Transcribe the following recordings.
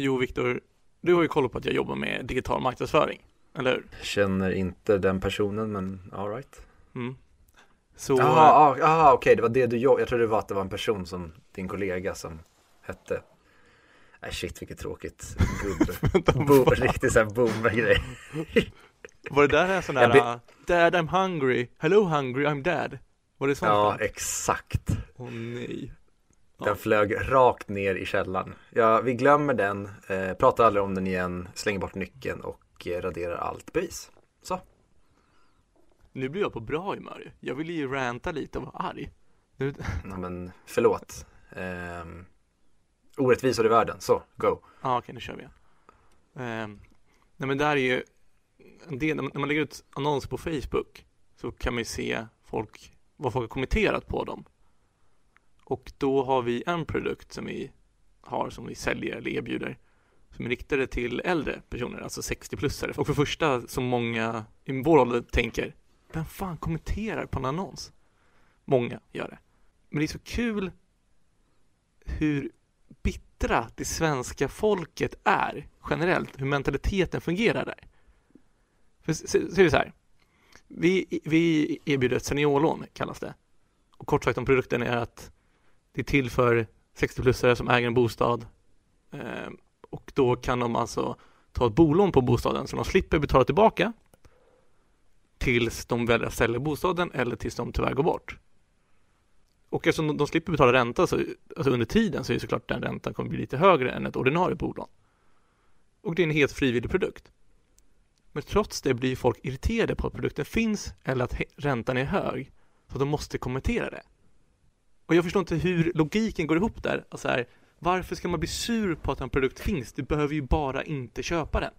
Jo, Viktor, du har ju koll på att jag jobbar med digital marknadsföring, eller hur? Känner inte den personen men alright. Mm. Så, Jaha, ah, ah, okej det var det du jobbade, jag trodde det var att det var en person som din kollega som hette Nej shit vilket tråkigt gubbe, riktigt såhär boomer-grej var det där en sån där, be- uh, Dad I'm hungry, hello hungry, I'm dad? Var det sånt? Ja där? exakt, Åh nej. Den flög rakt ner i källaren Ja vi glömmer den, eh, pratar aldrig om den igen, slänger bort nyckeln och eh, raderar allt bevis Så, Nu blir jag på bra humör. Jag ville ju ranta lite och vara arg. Nu, ja, men förlåt ehm, Orättvisor i världen, så go Ja, okej, nu kör vi igen. Ehm, nej, men där är ju man- när man lägger ut annonser på Facebook så kan man ju se folk, vad folk har kommenterat på dem. Och då har vi en produkt som vi har, som vi säljer eller erbjuder, som är riktade till äldre personer, alltså 60-plussare. Och för första, som många i vår ålder tänker, vem fan kommenterar på en annons? Många gör det. Men det är så kul hur bittra det svenska folket är generellt, hur mentaliteten fungerar där. För ser så så här, vi, vi erbjuder ett seniorlån kallas det. Och kort sagt om produkten är att det är till för 60-plussare som äger en bostad eh, och då kan de alltså ta ett bolån på bostaden så de slipper betala tillbaka tills de väljer att sälja bostaden eller tills de tyvärr går bort. Och eftersom de, de slipper betala ränta så, alltså under tiden så är det såklart den räntan kommer bli lite högre än ett ordinarie bolån. Och det är en helt frivillig produkt. Men trots det blir folk irriterade på att produkten finns eller att räntan är hög. Så de måste kommentera det. Och jag förstår inte hur logiken går ihop där. Alltså här, varför ska man bli sur på att en produkt finns? Du behöver ju bara inte köpa den.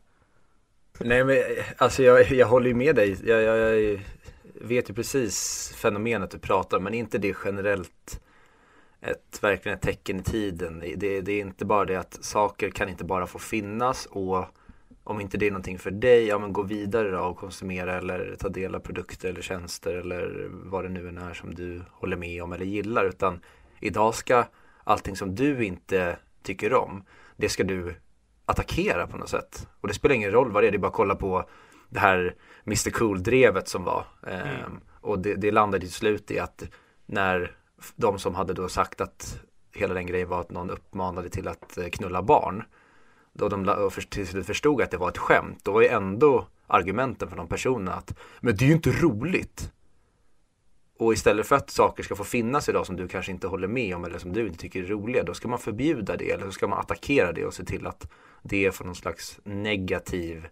Nej men alltså jag, jag håller ju med dig. Jag, jag, jag vet ju precis fenomenet du pratar om. Men inte det generellt ett, verkligen ett tecken i tiden? Det, det är inte bara det att saker kan inte bara få finnas och om inte det är någonting för dig, ja men gå vidare då och konsumera eller ta del av produkter eller tjänster eller vad det nu än är som du håller med om eller gillar. Utan idag ska allting som du inte tycker om, det ska du attackera på något sätt. Och det spelar ingen roll vad det är, det är bara att kolla på det här Mr Cool-drevet som var. Ehm, och det, det landade till slut i att när de som hade då sagt att hela den grejen var att någon uppmanade till att eh, knulla barn. Då de till slut förstod att det var ett skämt. Då var ju ändå argumenten för de personerna att men det är ju inte roligt. Och istället för att saker ska få finnas idag som du kanske inte håller med om eller som du inte tycker är roliga, då ska man förbjuda det eller så ska man attackera det och se till att det får någon slags negativ,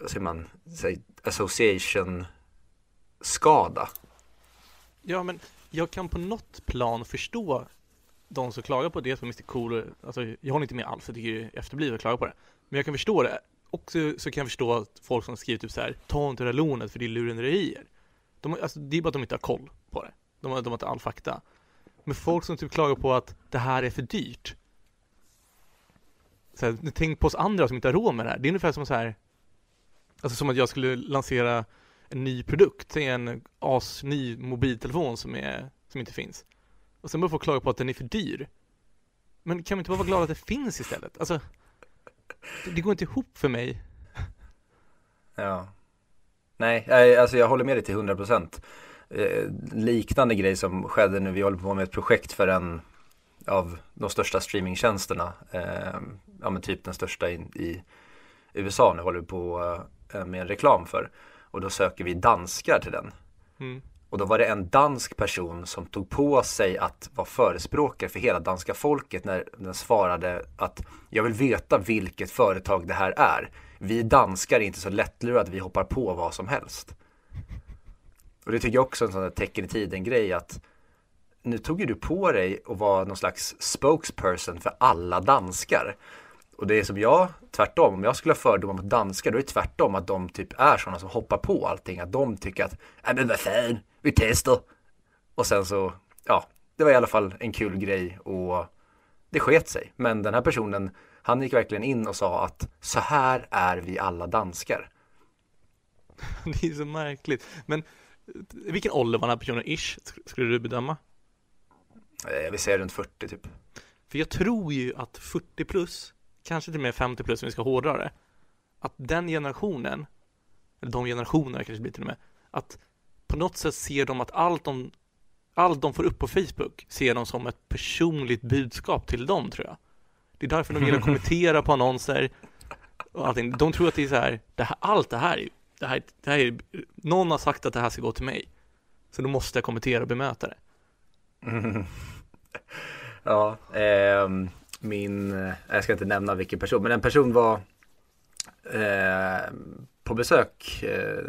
vad säger man, association skada. Ja, men jag kan på något plan förstå de som klagar på det som Mr Cool. Alltså, jag håller inte med alls, jag tycker det är efterblivet att klaga på det. Men jag kan förstå det. Och så, så kan jag förstå att folk som skriver typ så här, ta inte det här lånet för det är lurendrejerier. De, alltså, det är bara att de inte har koll på det. De, har- de har inte all fakta. Men folk som typ klagar på att det här är för dyrt. Så här, tänk på oss andra som inte har råd med det här. Det är ungefär som så här, alltså som att jag skulle lansera en ny produkt, en asny mobiltelefon som, är, som inte finns. Och sen börjar folk klaga på att den är för dyr. Men kan vi inte bara vara glada att det finns istället? Alltså, det, det går inte ihop för mig. Ja. Nej, alltså jag håller med dig till 100%. Eh, liknande grej som skedde nu, vi håller på med ett projekt för en av de största streamingtjänsterna. Eh, ja men typ den största i, i USA nu håller vi på eh, med en reklam för. Och då söker vi danskar till den. Mm. Och då var det en dansk person som tog på sig att vara förespråkare för hela danska folket när den svarade att jag vill veta vilket företag det här är. Vi danskar är inte så lättlurade vi hoppar på vad som helst. Och det tycker jag också är en sån där tecken i tiden grej att nu tog ju du på dig att vara någon slags spokesperson för alla danskar. Och det är som jag, tvärtom, om jag skulle ha fördomar mot danskar, då är det tvärtom att de typ är sådana som hoppar på allting. Att de tycker att, nej men vad fan, vi testar. Och sen så, ja, det var i alla fall en kul grej och det sket sig. Men den här personen, han gick verkligen in och sa att så här är vi alla danskar. Det är så märkligt. Men vilken ålder var den här personen ish, sk- skulle du bedöma? Eh, vill säga runt 40 typ. För jag tror ju att 40 plus kanske till och med 50 plus om vi ska hårdra det, att den generationen, eller de generationerna kanske blir till och med, att på något sätt ser de att allt de, allt de får upp på Facebook ser de som ett personligt budskap till dem tror jag. Det är därför de gillar att kommentera på annonser och allting. De tror att det är så här, det här allt det här, det här, det här är, någon har sagt att det här ska gå till mig. Så då måste jag kommentera och bemöta det. Mm. Ja, eh, min, jag ska inte nämna vilken person, men en person var eh, på besök. Eh,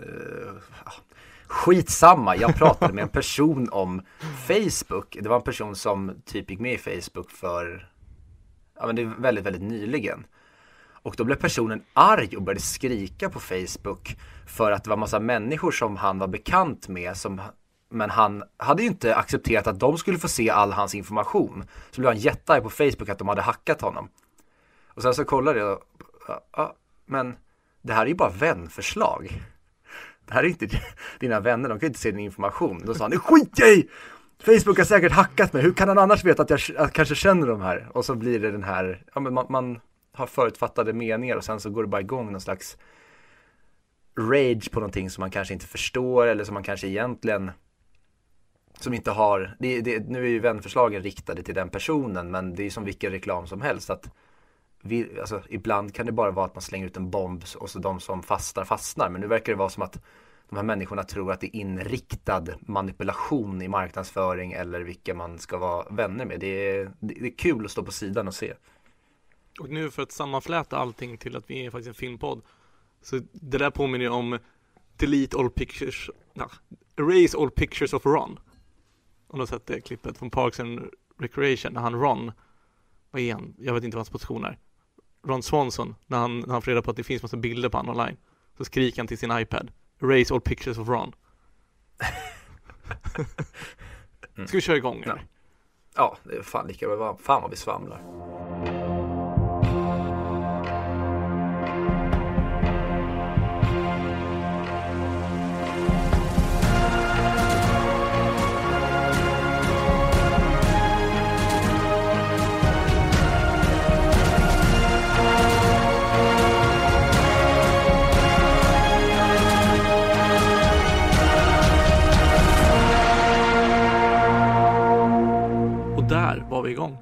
skitsamma, jag pratade med en person om Facebook. Det var en person som typ gick med i Facebook för, ja men det är väldigt, väldigt nyligen. Och då blev personen arg och började skrika på Facebook för att det var massa människor som han var bekant med som men han hade ju inte accepterat att de skulle få se all hans information. Så blev han jättearg på Facebook att de hade hackat honom. Och sen så kollade jag, ja, ja, ah, ah, men det här är ju bara vänförslag. Det här är inte dina vänner, de kan inte se din information. Då sa han, det skiter jag i! Facebook har säkert hackat mig, hur kan han annars veta att jag att kanske känner de här? Och så blir det den här, ja men man, man har förutfattade meningar och sen så går det bara igång någon slags rage på någonting som man kanske inte förstår eller som man kanske egentligen som inte har, det, det, nu är ju vänförslagen riktade till den personen men det är som vilken reklam som helst att vi, alltså, ibland kan det bara vara att man slänger ut en bomb och så de som fastnar fastnar men nu verkar det vara som att de här människorna tror att det är inriktad manipulation i marknadsföring eller vilka man ska vara vänner med. Det är, det är kul att stå på sidan och se. Och nu för att sammanfläta allting till att vi är faktiskt en filmpodd så det där påminner ju om Delete all pictures, nah, Erase all pictures of Ron om du har sett det klippet från Parks and Recreation när han Ron, vad är han? Jag vet inte vad hans position är. Ron Swanson, när han, när han får reda på att det finns massa bilder på honom online. Så skriker han till sin iPad. Erase all pictures of Ron. Ska vi köra igång eller? Ja, det är fan lika bra. Fan vad vi svamlar. Vi igång.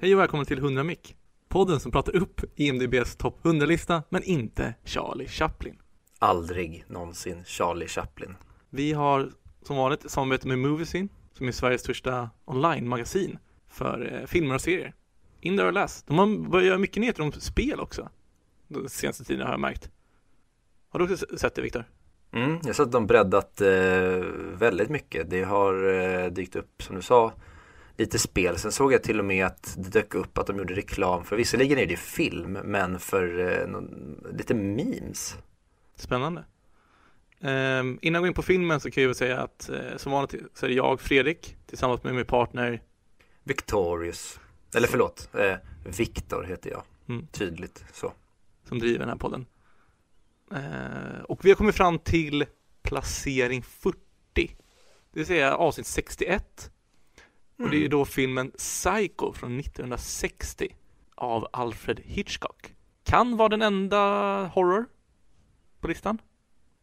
Hej och välkommen till 100 Mick. Podden som pratar upp IMDBs topp 100-lista, men inte Charlie Chaplin. Aldrig någonsin Charlie Chaplin. Vi har som vanligt samarbete med Moviesin, som är Sveriges största online-magasin för eh, filmer och serier. In there or less. De har börjat göra mycket nyheter om spel också. Den senaste tiden har jag märkt. Har du också sett det Viktor? Mm, jag har sett att de breddat eh, väldigt mycket. Det har eh, dykt upp, som du sa, lite spel. Sen såg jag till och med att det dök upp att de gjorde reklam för, visserligen är det film, men för eh, lite memes. Spännande. Um, innan jag går in på filmen så kan jag väl säga att uh, som vanligt så är det jag, Fredrik, tillsammans med min partner Victorious. Eller förlåt, eh, Viktor heter jag. Mm. Tydligt så. Som driver den här podden. Uh, och vi har kommit fram till placering 40. Det vill säga avsnitt 61 och det är då filmen Psycho från 1960 av Alfred Hitchcock. Kan vara den enda horror på listan.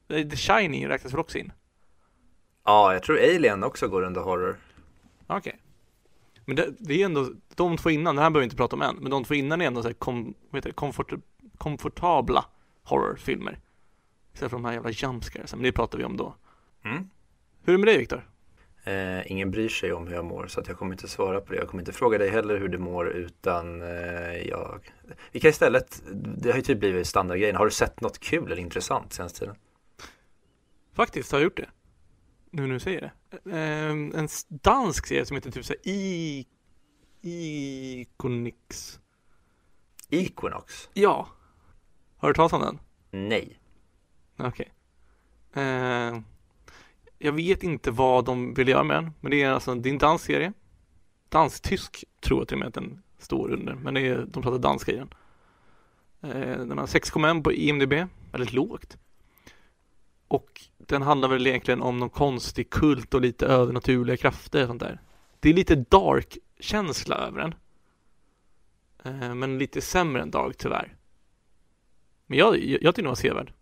The Shining räknas väl också in? Ja, jag tror Alien också går under horror. Okej. Okay. Men det, det, är ändå, de två innan, det här behöver vi inte prata om än, men de två innan är ändå så här kom, du, komfort, komfortabla horrorfilmer. Istället för de här jävla jumpscares, men det pratar vi om då. Mm. Hur är det med dig Viktor? Eh, ingen bryr sig om hur jag mår så att jag kommer inte svara på det. Jag kommer inte fråga dig heller hur du mår utan eh, jag... Vi kan istället, det har ju typ blivit standardgrejen. Har du sett något kul eller intressant senaste tiden? Faktiskt har jag gjort det. Nu när du säger det. Eh, en dansk serie som heter typ såhär I... Iconix. Equinox? Ja. Har du talat om den? Nej. Okej. Okay. Jag vet inte vad de vill göra med den, men det är alltså det är en dansk serie. Dansk-tysk tror jag till och med att den står under, men det är, de pratar danska i den. Eh, den har 6,1 på IMDB, väldigt lågt. Och den handlar väl egentligen om någon konstig kult och lite övernaturliga krafter och sånt där. Det är lite dark känsla över den. Eh, men lite sämre än Dark tyvärr. Men jag, jag, jag tycker den var sevärd.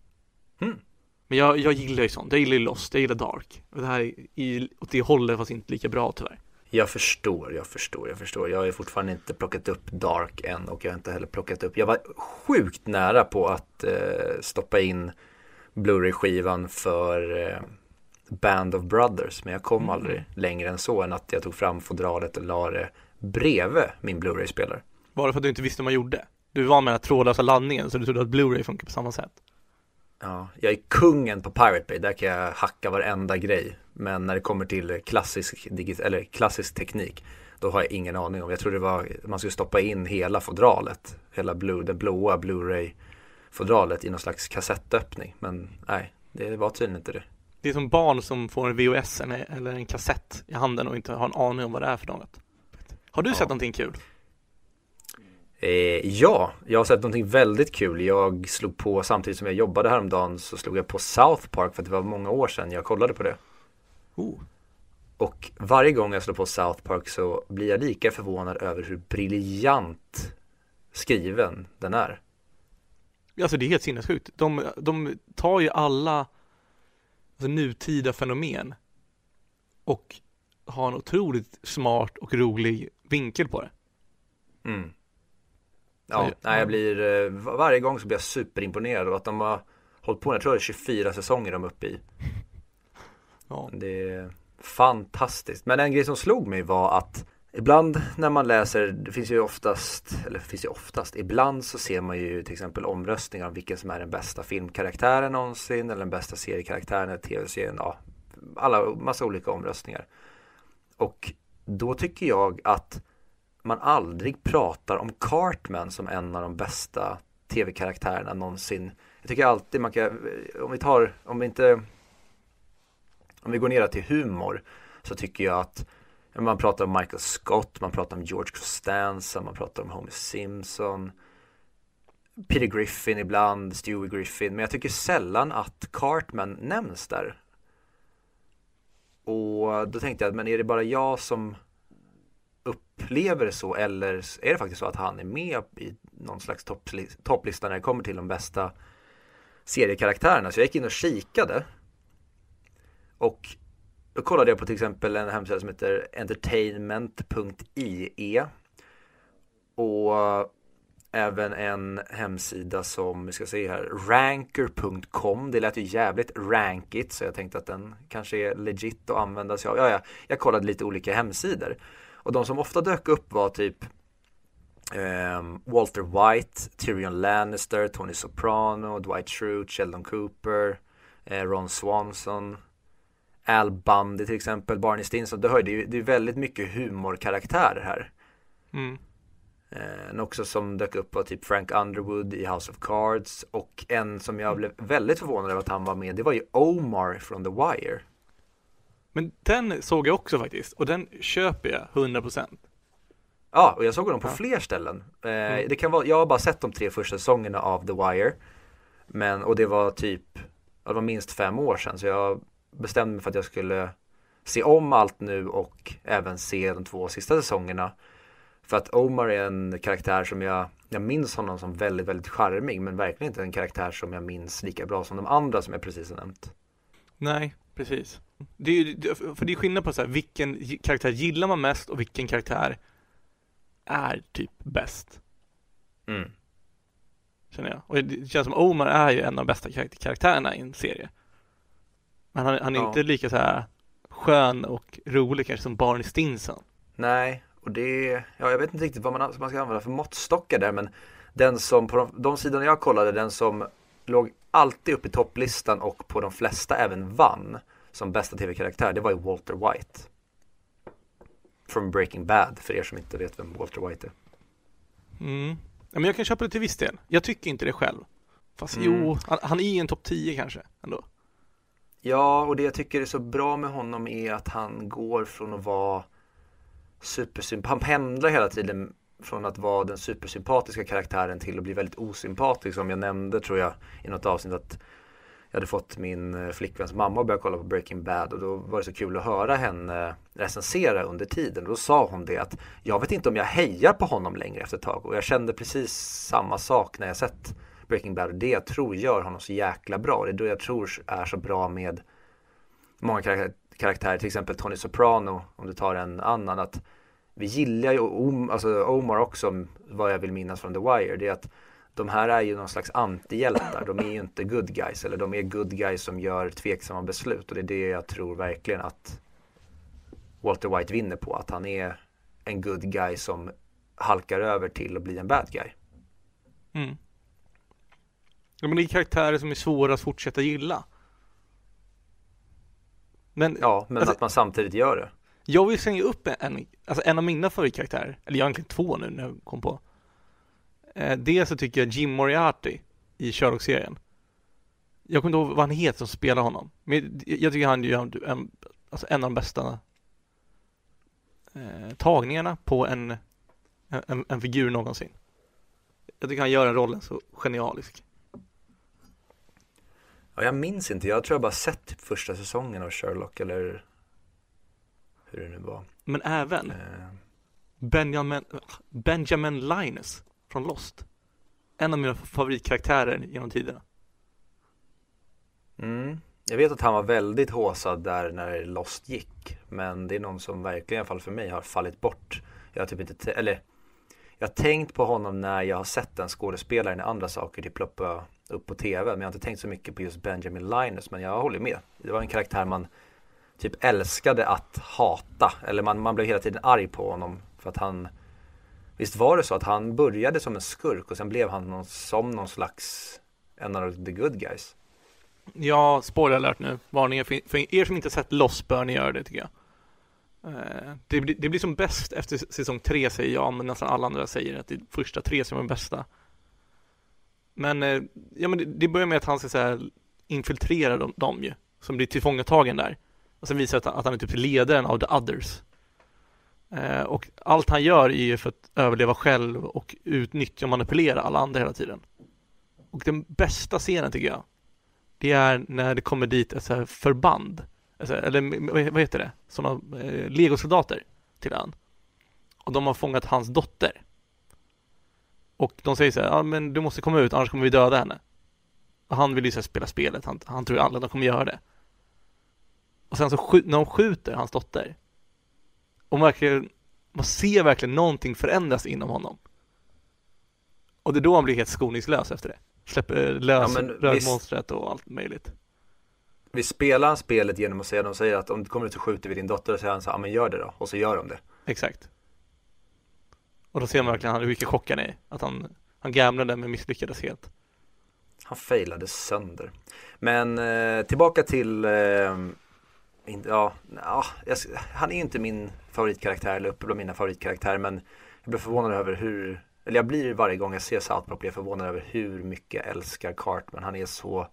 Mm. Men jag, jag gillar ju sånt. Jag gillar ju Lost, jag gillar Dark. Och det här är i, åt det hållet fast inte lika bra tyvärr. Jag förstår, jag förstår, jag förstår. Jag har ju fortfarande inte plockat upp Dark än och jag har inte heller plockat upp. Jag var sjukt nära på att eh, stoppa in Blu-ray-skivan för eh, Band of Brothers. Men jag kom Mm. aldrig längre än så än att jag tog fram fodralet och la det bredvid min Blu-ray-spelare. Bara för att du inte visste vad man gjorde. Du var med den här trådlösa laddningen så du trodde att Blu-ray funkar på samma sätt. Ja, jag är kungen på Pirate Bay, där kan jag hacka varenda grej. Men när det kommer till klassisk, eller klassisk teknik, då har jag ingen aning om. Jag trodde det var, man skulle stoppa in hela fodralet, hela blue, det blåa Blu-ray-fodralet i någon slags kassettöppning. Men nej, det var tydligen inte det. Det är som barn som får en VHS eller eller en kassett i handen och inte har en aning om vad det är för något. Har du Ja. sett någonting kul? Eh, ja, jag har sett någonting väldigt kul. Jag slog på, samtidigt som jag jobbade häromdagen, så slog jag på South Park för att det var många år sedan jag kollade på det. Oh. Och varje gång jag slår på South Park så blir jag lika förvånad över hur briljant skriven den är. Alltså det är helt sinnessjukt. De, de tar ju alla alltså, nutida fenomen och har en otroligt smart och rolig vinkel på det. Mm. Ja, nej, jag blir, eh, var- varje gång så blir jag superimponerad och att de har hållit på, jag tror det är 24 säsonger de är uppe i. Ja. Det är fantastiskt. Men en grej som slog mig var att ibland när man läser, det finns ju oftast, eller finns ju oftast, ibland så ser man ju till exempel omröstningar om vilken som är den bästa filmkaraktären någonsin eller den bästa seriekaraktären eller tv-serien, ja, alla, massa olika omröstningar. Och då tycker jag att man aldrig pratar om Cartman som en av de bästa tv-karaktärerna någonsin. Jag tycker alltid man kan, om vi tar, om vi inte om vi går ner till humor så tycker jag att man pratar om Michael Scott, man pratar om George Costanza, man pratar om Homer Simpson, Peter Griffin ibland, Stewie Griffin, men jag tycker sällan att Cartman nämns där. Och då tänkte jag, men är det bara jag som upplever det så eller är det faktiskt så att han är med i någon slags topplista när det kommer till de bästa seriekaraktärerna? Så jag gick in och kikade och då kollade jag på till exempel en hemsida som heter entertainment.ie och även en hemsida som, vi ska se här, ranker.com. Det lät ju jävligt rankigt så jag tänkte att den kanske är legit att använda sig av. Ja, ja, jag kollade lite olika hemsidor och de som ofta dök upp var typ ehm, Walter White, Tyrion Lannister, Tony Soprano, Dwight Schrute, Sheldon Cooper, eh, Ron Swanson, Al Bundy till exempel, Barney Stinson. Du hör, det är, ju- det är väldigt mycket humorkaraktärer här. Mm. Eh, också som dök upp var typ Frank Underwood i House of Cards och en som jag blev väldigt förvånad över att han var med, det var ju Omar från The Wire. Men den såg jag också faktiskt och den köper jag 100%. Ja, och jag såg honom på Ja. fler ställen. Eh, Mm. det kan vara, jag har bara sett de tre första säsongerna av The Wire. Men, och det var typ, det var minst fem år sedan. Så jag bestämde mig för att jag skulle se om allt nu och även se de två sista säsongerna. För att Omar är en karaktär som jag, jag minns honom som väldigt, väldigt charmig. Men verkligen inte en karaktär som jag minns lika bra som de andra som jag precis har nämnt. Nej, precis. Det är, ju- för det är skillnad på så här, vilken karaktär gillar man mest och vilken karaktär är typ bäst, Mm. känner jag. Och det känns som Omar är ju en av de bästa karak- karaktärerna i en serie. Men han, han är Ja. inte lika så här skön och rolig kanske som Barney Stinson. Nej, och det, ja jag vet inte riktigt vad man, man ska använda för måttstockar där men den som, på de, de sidorna jag kollade, den som låg alltid uppe i topplistan och på de flesta även vann som bästa tv-karaktär, det var ju Walter White. Från Breaking Bad, för er som inte vet vem Walter White är. Mm. Ja, men jag kan köpa det till viss del. Jag tycker inte det själv. Fast Mm. jo, han, han är en topp 10 kanske ändå. Ja, och det jag tycker är så bra med honom är att han går från att vara supersympatisk, han pendlar hela tiden från att vara den supersympatiska karaktären till att bli väldigt osympatisk som jag nämnde tror jag i något avsnitt att jag hade fått min eh, flickväns mamma att börja kolla på Breaking Bad och då var det så kul att höra henne eh, recensera under tiden. Och då sa hon det att jag vet inte om jag hejar på honom längre efter ett tag och jag kände precis samma sak när jag sett Breaking Bad och det jag tror gör honom så jäkla bra. Det är då jag tror är så bra med många karaktärer, till exempel Tony Soprano om du tar en annan. att Vi gillar ju Om, alltså Omar också, vad jag vill minnas från The Wire, det är att de här är ju någon slags antihjältar. De är ju inte good guys eller de är good guys som gör tveksamma beslut och det är det jag tror verkligen att Walter White vinner på. Att han är en good guy som halkar över till att bli en bad guy. Mm. Ja, men det är karaktärer som är svåra att fortsätta gilla. Men, ja, men alltså, att man samtidigt gör det. Jag vill slänga upp en, alltså en av mina favoritkaraktärer, eller egentligen två nu när jag kom på. Eh, dels så tycker jag Jim Moriarty i Sherlock-serien. Jag kommer inte ihåg vad han heter som spelar honom. Men jag tycker han gör en, alltså en av de bästa eh, tagningarna på en, en, en figur någonsin. Jag tycker han gör den rollen så genialisk. Ja, jag minns inte. Jag tror jag bara sett typ första säsongen av Sherlock eller hur det nu var. Men även eh. Benjamin, Benjamin Linus från Lost. En av mina favoritkaraktärer genom tiderna. Mm. Jag vet att han var väldigt håsad där när Lost gick. Men det är någon som verkligen, i alla fall för mig, har fallit bort. Jag har typ inte, eller jag har tänkt på honom när jag har sett den skådespelaren i andra saker typ ploppa upp på tv. Men jag har inte tänkt så mycket på just Benjamin Linus. Men jag håller med. Det var en karaktär man typ älskade att hata. Eller man, man blev hela tiden arg på honom. För att han Visst var det så att han började som en skurk och sen blev han någon, som någon slags en av the good guys? Ja, spoiler alert nu. Varningen för er som inte sett Lost bör ni göra det tycker jag. Eh, det, blir, det blir som bäst efter säsong tre säger jag, men nästan alla andra säger att det är första tre som är de bästa. Men, eh, ja men det, det börjar med att han ska så här infiltrera dem, dem ju, som blir tillfångatagen där. Och sen visar att, att han är typ ledaren av the others. Eh, och allt han gör är ju för att överleva själv och utnyttja och manipulera alla andra hela tiden. Och den bästa scenen tycker jag, det är när det kommer dit ett så här förband, eller vad heter det, sådana eh, legosoldater till ön. Och de har fångat hans dotter. Och de säger så här, ja men du måste komma ut annars kommer vi döda henne. Och han vill ju så spela spelet, han, han tror ju alla de kommer göra det. Och sen så när de skjuter hans dotter och verkligen, man ser verkligen någonting förändras inom honom. Och det är då han blir helt skoningslös efter det. Släpper lös ja, rödmonstret och allt möjligt. Vi spelar spelet genom att säga, de säger att om du kommer ut så skjuter vi din dotter och säger han så ja men gör det då. Och så gör de det. Exakt. Och då ser man verkligen hur mycket chockad han är. Att han, han gamblade men misslyckades helt. Han failade sönder. Men eh, tillbaka till eh, ja, ja, han är inte min favoritkaraktär eller uppe bland mina favoritkaraktärer men jag blir förvånad över hur, eller jag blir varje gång jag ser South Park blir jag förvånad över hur mycket jag älskar Cartman. Han är så,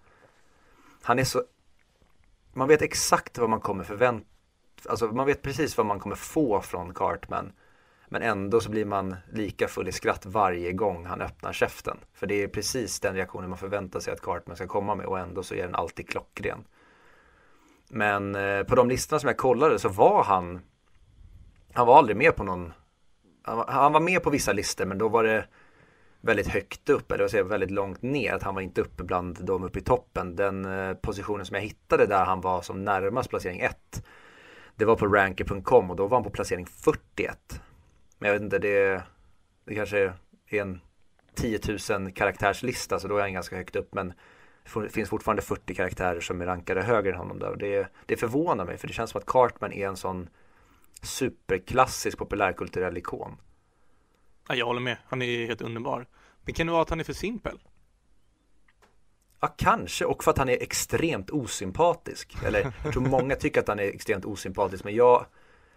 han är så, man vet exakt vad man kommer förvänta, alltså man vet precis vad man kommer få från Cartman. Men ändå så blir man lika full i skratt varje gång han öppnar käften. För det är precis den reaktionen man förväntar sig att Cartman ska komma med och ändå så är den alltid klockren. Men eh, på de listorna som jag kollade så var han Han var aldrig med på någon han var, han var med på vissa listor men då var det väldigt högt upp, eller säga, väldigt långt ner. Att han var inte uppe bland de uppe i toppen. Den eh, positionen som jag hittade där han var som närmast placering 1 Det var på ranker.com och då var han på placering 41. Men jag vet inte, det, det kanske är en 10 000 karaktärslista så då är han ganska högt upp. Men det finns fortfarande 40 karaktärer som är rankade högre än honom där. det, det förvånar mig för det känns som att Cartman är en sån superklassisk populärkulturell ikon. Ja, jag håller med. Han är helt underbar. Men kan det vara att han är för simpel? Ja, kanske. Och för att han är extremt osympatisk. Eller jag tror många tycker att han är extremt osympatisk. Men jag,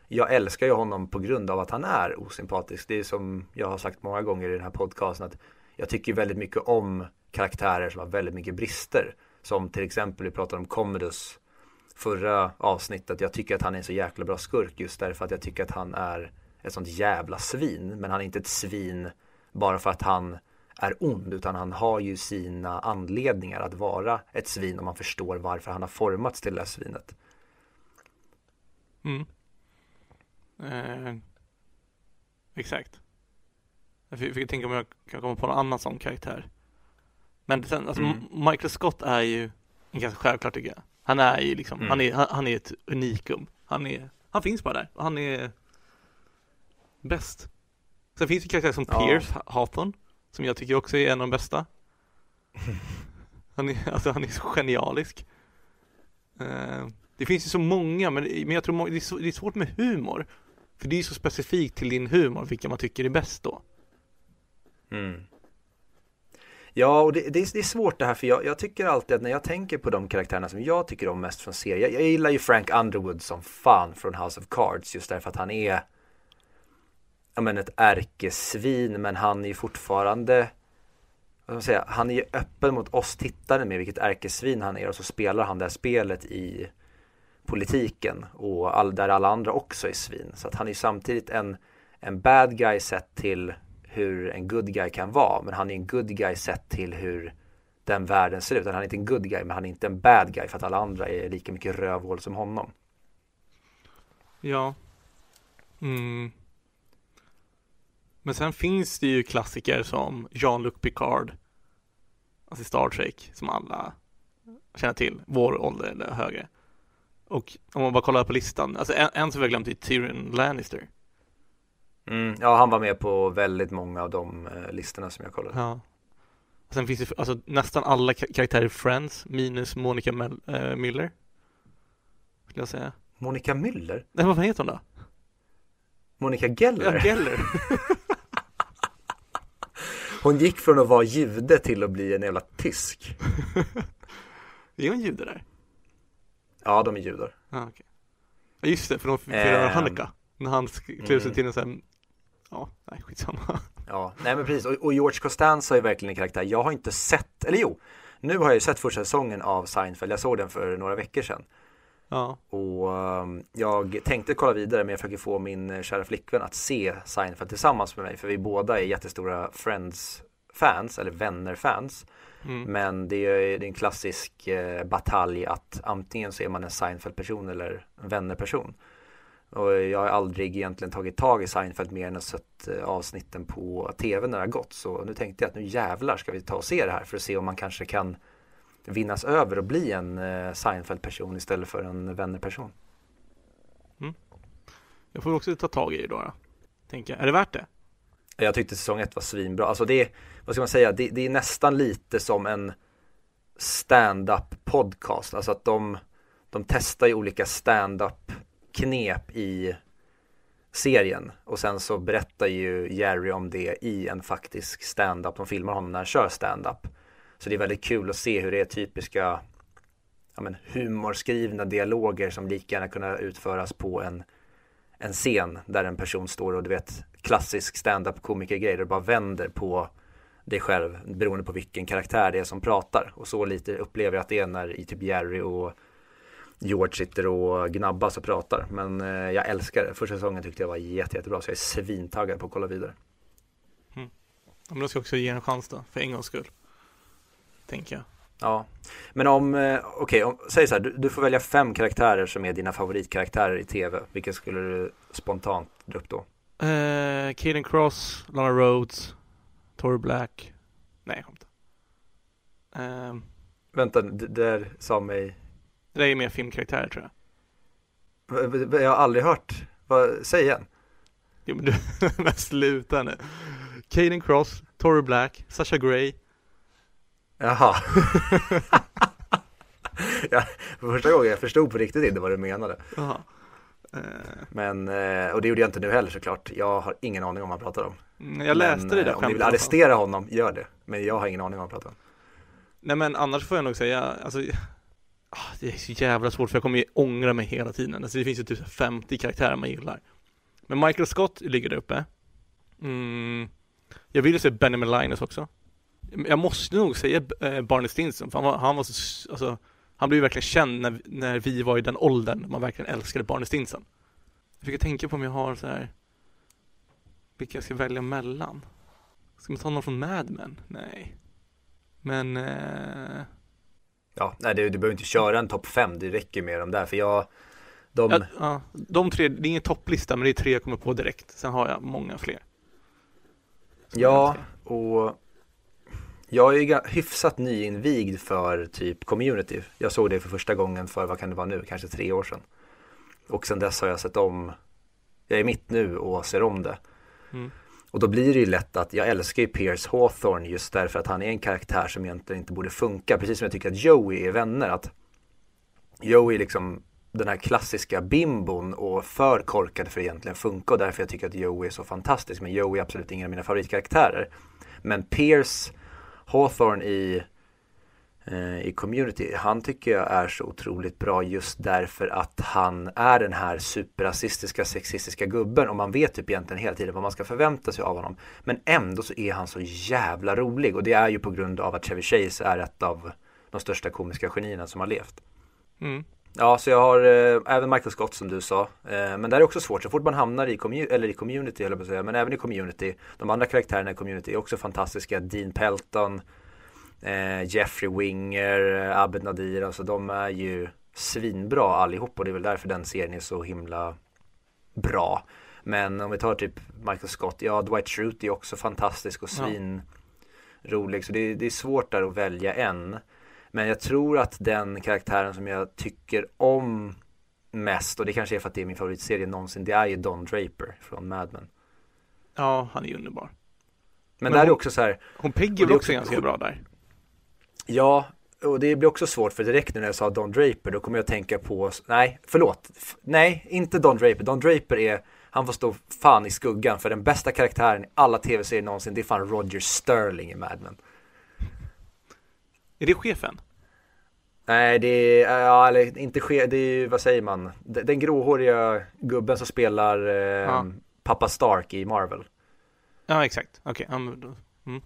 jag älskar ju honom på grund av att han är osympatisk. Det är som jag har sagt många gånger i den här podcasten. att Jag tycker väldigt mycket om karaktärer som har väldigt mycket brister. Som till exempel, vi pratade om Commodus förra avsnittet. Jag tycker att han är en så jäkla bra skurk just därför att jag tycker att han är ett sånt jävla svin. Men han är inte ett svin bara för att han är ond utan han har ju sina anledningar att vara ett svin om man förstår varför han har formats till det här svinet. Mm. Eh, exakt. Jag fick, fick tänka om jag kan komma på någon annan sån karaktär. Men sen, alltså Mm. Michael Scott är ju en ganska självklart tycker jag. Han är ju liksom, Mm. han, är, han, han är ett unikum. Han är, han finns bara där och han är bäst. Sen finns det karaktärer som Ja. Pierce Hawthorne som jag tycker också är en av de bästa. Han är, alltså han är så genialisk. Eh, det finns ju så många, men, men jag tror må- det är, så, det är svårt med humor. För det är ju så specifikt till din humor, vilka man tycker är bäst då. Mm. Ja, och det, det, är, det är svårt det här för jag, jag tycker alltid att när jag tänker på de karaktärerna som jag tycker om mest från serien. Jag, jag gillar ju Frank Underwood som fan från House of Cards just därför att han är ja, men ett ärkesvin men han är ju fortfarande vad ska man säga, han är ju öppen mot oss tittare med vilket ärkesvin han är och så spelar han det här spelet i politiken och all, där alla andra också är svin. Så att han är ju samtidigt en, en bad guy sett till hur en good guy kan vara. Men han är en good guy sett till hur den världen ser ut. Han är inte en good guy men han är inte en bad guy för att alla andra är lika mycket rövhål som honom. Ja. Mm. Men sen finns det ju klassiker som Jean-Luc Picard. Alltså Star Trek, som alla känner till. Vår ålder eller högre. Och om man bara kollar på listan, alltså en, en som vi har glömt är Tyrion Lannister. Mm, ja, han var med på väldigt många av de eh, listorna som jag kollade. Ja. Sen finns det alltså nästan alla ka- karaktärer i Friends minus Monica Mel- äh, Miller. Skulle jag säga. Monica Müller? Nej, vad heter hon då? Monica Ja, Geller? Geller. Hon gick från att vara jude till att bli en jävla tysk. är hon jude där? Ja, de är judar. Ja, okej. Ja, just det, för de firar Ehm. Hanukkah. När han klär sig Mm. till en sån ja, nej skitsamma. Ja, nej men precis. Och, och George Costanza är verkligen en karaktär. Jag har inte sett, eller jo, nu har jag ju sett första säsongen av Seinfeld. Jag såg den för några veckor sedan. Ja, Och um, jag tänkte kolla vidare men jag försöker få min eh, kära flickvän att se Seinfeld tillsammans med mig. För vi båda är jättestora Friends-fans, eller vänner-fans. mm. Men det är, det är en klassisk eh, batalj att antingen så är man en Seinfeld-person eller en vänner-person. Och jag har aldrig egentligen tagit tag i Seinfeld mer än att sett eh, avsnitten på tv när det har gått. Så nu tänkte jag att nu jävlar ska vi ta och se det här för att se om man kanske kan vinnas över och bli en eh, Seinfeld-person istället för en vänner-person. Jag får också ta tag i det då, då. Tänker. Är det värt det? Jag tyckte säsong ett var svinbra. Alltså det är, vad ska man säga, det, det är nästan lite som en stand-up podcast. Alltså att de, de testar ju olika stand-up knep i serien. Och sen så berättar ju Jerry om det i en faktisk stand-up. De filmar honom när han kör stand-up. Så det är väldigt kul att se hur det är typiska ja men, humorskrivna dialoger som lika gärna kunna utföras på en en scen där en person står och du vet klassisk stand-up komikergrej där du bara vänder på dig själv beroende på vilken karaktär det är som pratar och så lite upplever jag att det är när i typ Jerry och George sitter och gnabbas och pratar men eh, jag älskar det. Första säsongen tyckte jag var jätte, jättebra så jag är svintaggad på att kolla vidare. Ja, men då ska jag också ge en chans då, för en gångs skull. Tänker jag. Ja, men om, eh, okej, om säg så här, du, du får välja fem karaktärer som är dina favoritkaraktärer i tv. Vilka skulle du spontant dra upp då? Eh, Kaden Cross, Lana Rhodes, Tori Black. Nej, jag skämtar. Eh, Vänta, det där sa mig det där är mer filmkaraktärer tror jag. Jag har aldrig hört. Vad, säg igen. Jo, men du, men sluta nu. Kaden Cross, Tori Black, Sasha Grey. Jaha. ja, för första gången jag förstod på riktigt inte vad du menade. Jaha. Eh, Men, eh, och det gjorde jag inte nu heller såklart. Jag har ingen aning om vad han pratar om. mm, jag läste Men, det där eh, Om ni vill arrestera honom, gör det. Men jag har ingen aning om vad han pratar om. Nej men annars får jag nog säga, alltså Ah, det är så jävla svårt för jag kommer ju ångra mig hela tiden. Alltså det finns ju typ 50 karaktärer man gillar. Men Michael Scott ligger där uppe. Mm, jag vill ju se Benjamin Linus också. Jag måste nog säga eh, Barney Stinson, för han var, han var så, alltså Han blev ju verkligen känd när, när vi var i den åldern, när man verkligen älskade Barney Stinson. Jag fick tänka på om jag har så här vilka jag ska välja mellan. Ska man ta någon från Mad Men? Nej. Men... Eh... Ja, nej du, du behöver inte köra en topp fem, det räcker med de där för jag de... Ja, ja, de tre, det är ingen topplista men det är tre jag kommer på direkt. Sen har jag många fler. Ja, och jag är ju hyfsat nyinvigd för typ community. Jag såg det för första gången för, vad kan det vara nu, kanske tre år sedan. Och sen dess har jag sett om, jag är mitt nu och ser om det. Mm. Och då blir det ju lätt att jag älskar ju Pierce Hawthorne just därför att han är en karaktär som egentligen inte borde funka. Precis som jag tycker att Joey är vänner. Att Joey är liksom den här klassiska bimbon och för korkad för att egentligen funka och därför jag tycker att Joey är så fantastisk. Men Joey är absolut ingen av mina favoritkaraktärer. Men Pierce Hawthorne i, i Community, han tycker jag är så otroligt bra just därför att han är den här superrasistiska, sexistiska gubben och man vet typ egentligen hela tiden vad man ska förvänta sig av honom. Men ändå så är han så jävla rolig och det är ju på grund av att Chevy Chase är ett av de största komiska genierna som har levt. Mm. Ja, så jag har eh, även Michael Scott som du sa. Eh, men det är också svårt, så fort man hamnar i, commu eller i community, eller på säga, men även i community. De andra karaktärerna i community är också fantastiska. Dean Pelton, eh, Jeffrey Winger, Abed Nadir, alltså de är ju svinbra allihop och det är väl därför den serien är så himla bra. Men om vi tar typ Michael Scott, ja Dwight Schrute är också fantastisk och svin ja. rolig. Så det, det är svårt där att välja en. Men jag tror att den karaktären som jag tycker om mest, och det kanske är för att det är min favoritserie någonsin, det är ju Don Draper från Mad Men. Ja, han är underbar. Men, Men där hon, är också så här. Hon Peggy var också ganska bra där. Ja, och det blir också svårt för direkt när jag sa Don Draper då kommer jag att tänka på, nej, förlåt, nej, inte Don Draper. Don Draper är, han får stå fan i skuggan för den bästa karaktären i alla tv-serier någonsin, det är fan Roger Sterling i Mad Men. Är det chefen? Nej, det är, ja, eller inte chef, det är vad säger man? Den gråhåriga gubben som spelar eh, ja. pappa Stark i Marvel. Ja, exakt. Okej. Okay. Mm.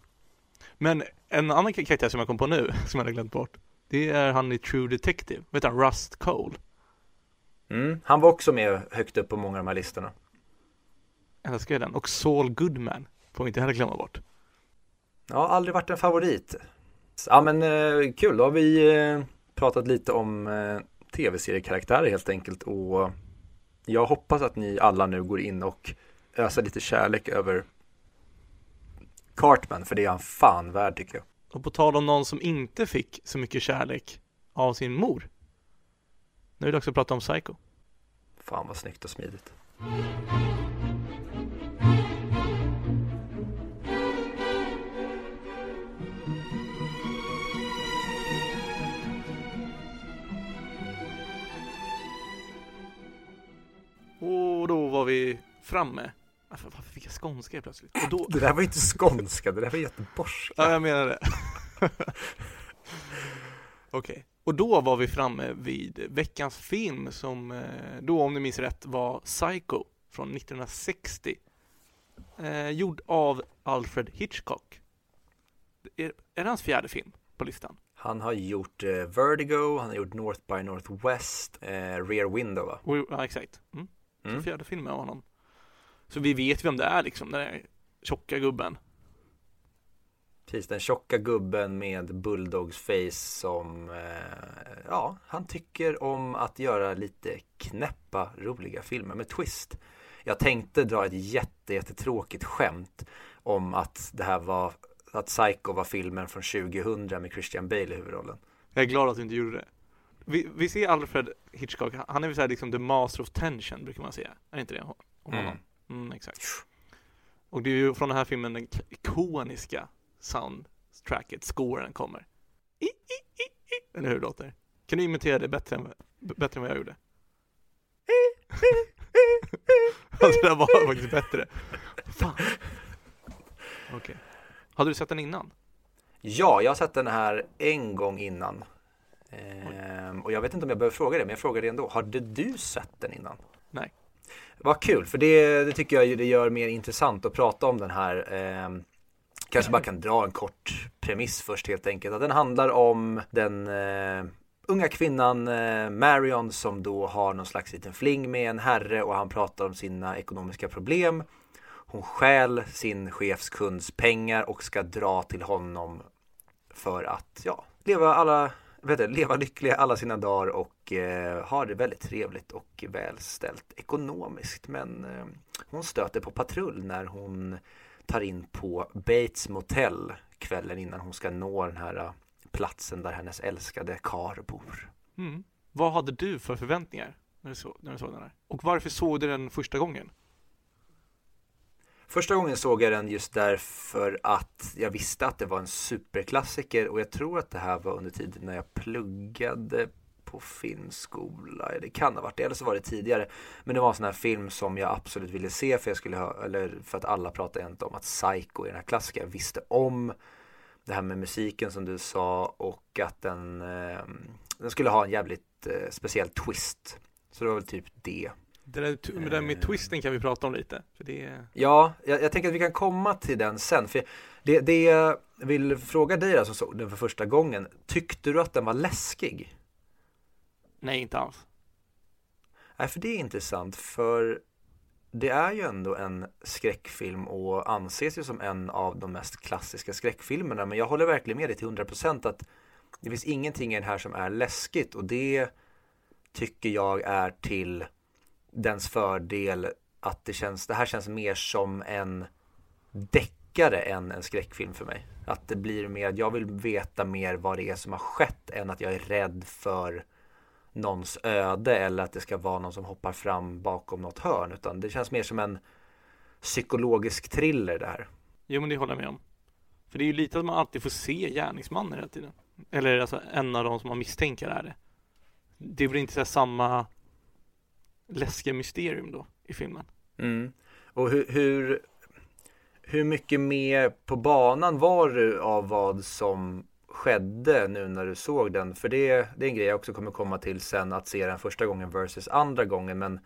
Men en annan karaktär som jag kom på nu, som jag hade glömt bort, det är han i True Detective. Vet du Rust Cole? Mm, han var också med högt upp på många av de här listorna. Jag älskar den. Och Saul Goodman får vi inte heller glömma bort. Ja, aldrig varit en favorit. Ja men eh, kul, då har vi eh, pratat lite om eh, tv-seriekaraktärer helt enkelt och jag hoppas att ni alla nu går in och öser lite kärlek över Cartman för det är han fan värd tycker jag. Och på tal om någon som inte fick så mycket kärlek av sin mor. Nu är det också prata om Psycho. Fan vad snyggt och smidigt. Och då var vi framme. Skånska plötsligt? Och då... Det där var inte skånska, det där var göteborgska. Ja, jag menar det. Okej. Okay. Och då var vi framme vid veckans film som eh, då, om ni minns rätt, var Psycho från 1960. Eh, gjord av Alfred Hitchcock. Är, är det hans fjärde film på listan? Han har gjort eh, Vertigo, han har gjort North by Northwest, eh, Rear Window va? Ja, exakt. Mm. Mm. Fjärde filmen av honom. Så vi vet vem det är liksom, den där tjocka gubben. Precis, den tjocka gubben med bulldogs face som, eh, ja, han tycker om att göra lite knäppa, roliga filmer med twist. Jag tänkte dra ett jätte, jättetråkigt skämt om att det här var, att Psycho var filmen från 2000 med Christian Bale i huvudrollen. Jag är glad att du inte gjorde det. Vi, vi ser Alfred Hitchcock, han är väl såhär liksom the master of tension brukar man säga. Är inte det om honom? Mm. Mm, exakt. Och det är ju från den här filmen den ikoniska soundtracket, scoren kommer. I, i, i, Eller hur det låter? Kan du imitera det bättre än, bättre än vad jag gjorde? alltså det där var faktiskt bättre. Fan. Okej. Okay. Hade du sett den innan? Ja, jag har sett den här en gång innan. Ehm, och jag vet inte om jag behöver fråga det, men jag frågar det ändå. Hade du sett den innan? Nej. Vad kul, för det, det tycker jag det gör mer intressant att prata om den här. Eh, kanske bara kan dra en kort premiss först helt enkelt. Att den handlar om den eh, unga kvinnan eh, Marion som då har någon slags liten fling med en herre och han pratar om sina ekonomiska problem. hon stjäl sin chefskunds pengar och ska dra till honom för att ja, leva alla vet du, leva lyckliga alla sina dagar och eh, ha det väldigt trevligt och välställt ekonomiskt. Men eh, hon stöter på patrull när hon tar in på Bates Motel kvällen innan hon ska nå den här eh, platsen där hennes älskade kar bor. Mm. Vad hade du för förväntningar när du, så, när du såg den här? Och varför såg du den första gången? Första gången såg jag den just därför att jag visste att det var en superklassiker och jag tror att det här var under tiden när jag pluggade på filmskola. Det kan ha varit det, eller så var det tidigare. Men det var en sån här film som jag absolut ville se för, jag skulle ha, eller för att alla pratade inte om att Psycho är den här klassikern. Jag visste om det här med musiken som du sa och att den, eh, den skulle ha en jävligt eh, speciell twist. Så det var väl typ det. Det där, med, det med twisten kan vi prata om lite. För det... Ja, jag, jag tänker att vi kan komma till den sen. För det, det jag vill fråga dig som såg den för första gången. Tyckte du att den var läskig? Nej, inte alls. Nej, för det är intressant. För det är ju ändå en skräckfilm och anses ju som en av de mest klassiska skräckfilmerna. Men jag håller verkligen med dig till 100% att det finns ingenting i den här som är läskigt och det tycker jag är till dens fördel att det känns, det här känns mer som en deckare än en skräckfilm för mig. Att det blir mer, jag vill veta mer vad det är som har skett än att jag är rädd för någons öde eller att det ska vara någon som hoppar fram bakom något hörn utan det känns mer som en psykologisk thriller det här. Jo men det håller jag med om. För det är ju lite att man alltid får se gärningsmannen hela tiden. Eller alltså en av de som man misstänker är det. Det blir inte så samma läskiga mysterium då i filmen. Mm. Och hur, hur, hur mycket med på banan var du av vad som skedde nu när du såg den? För det, det är en grej jag också kommer komma till sen att se den första gången versus andra gången. Men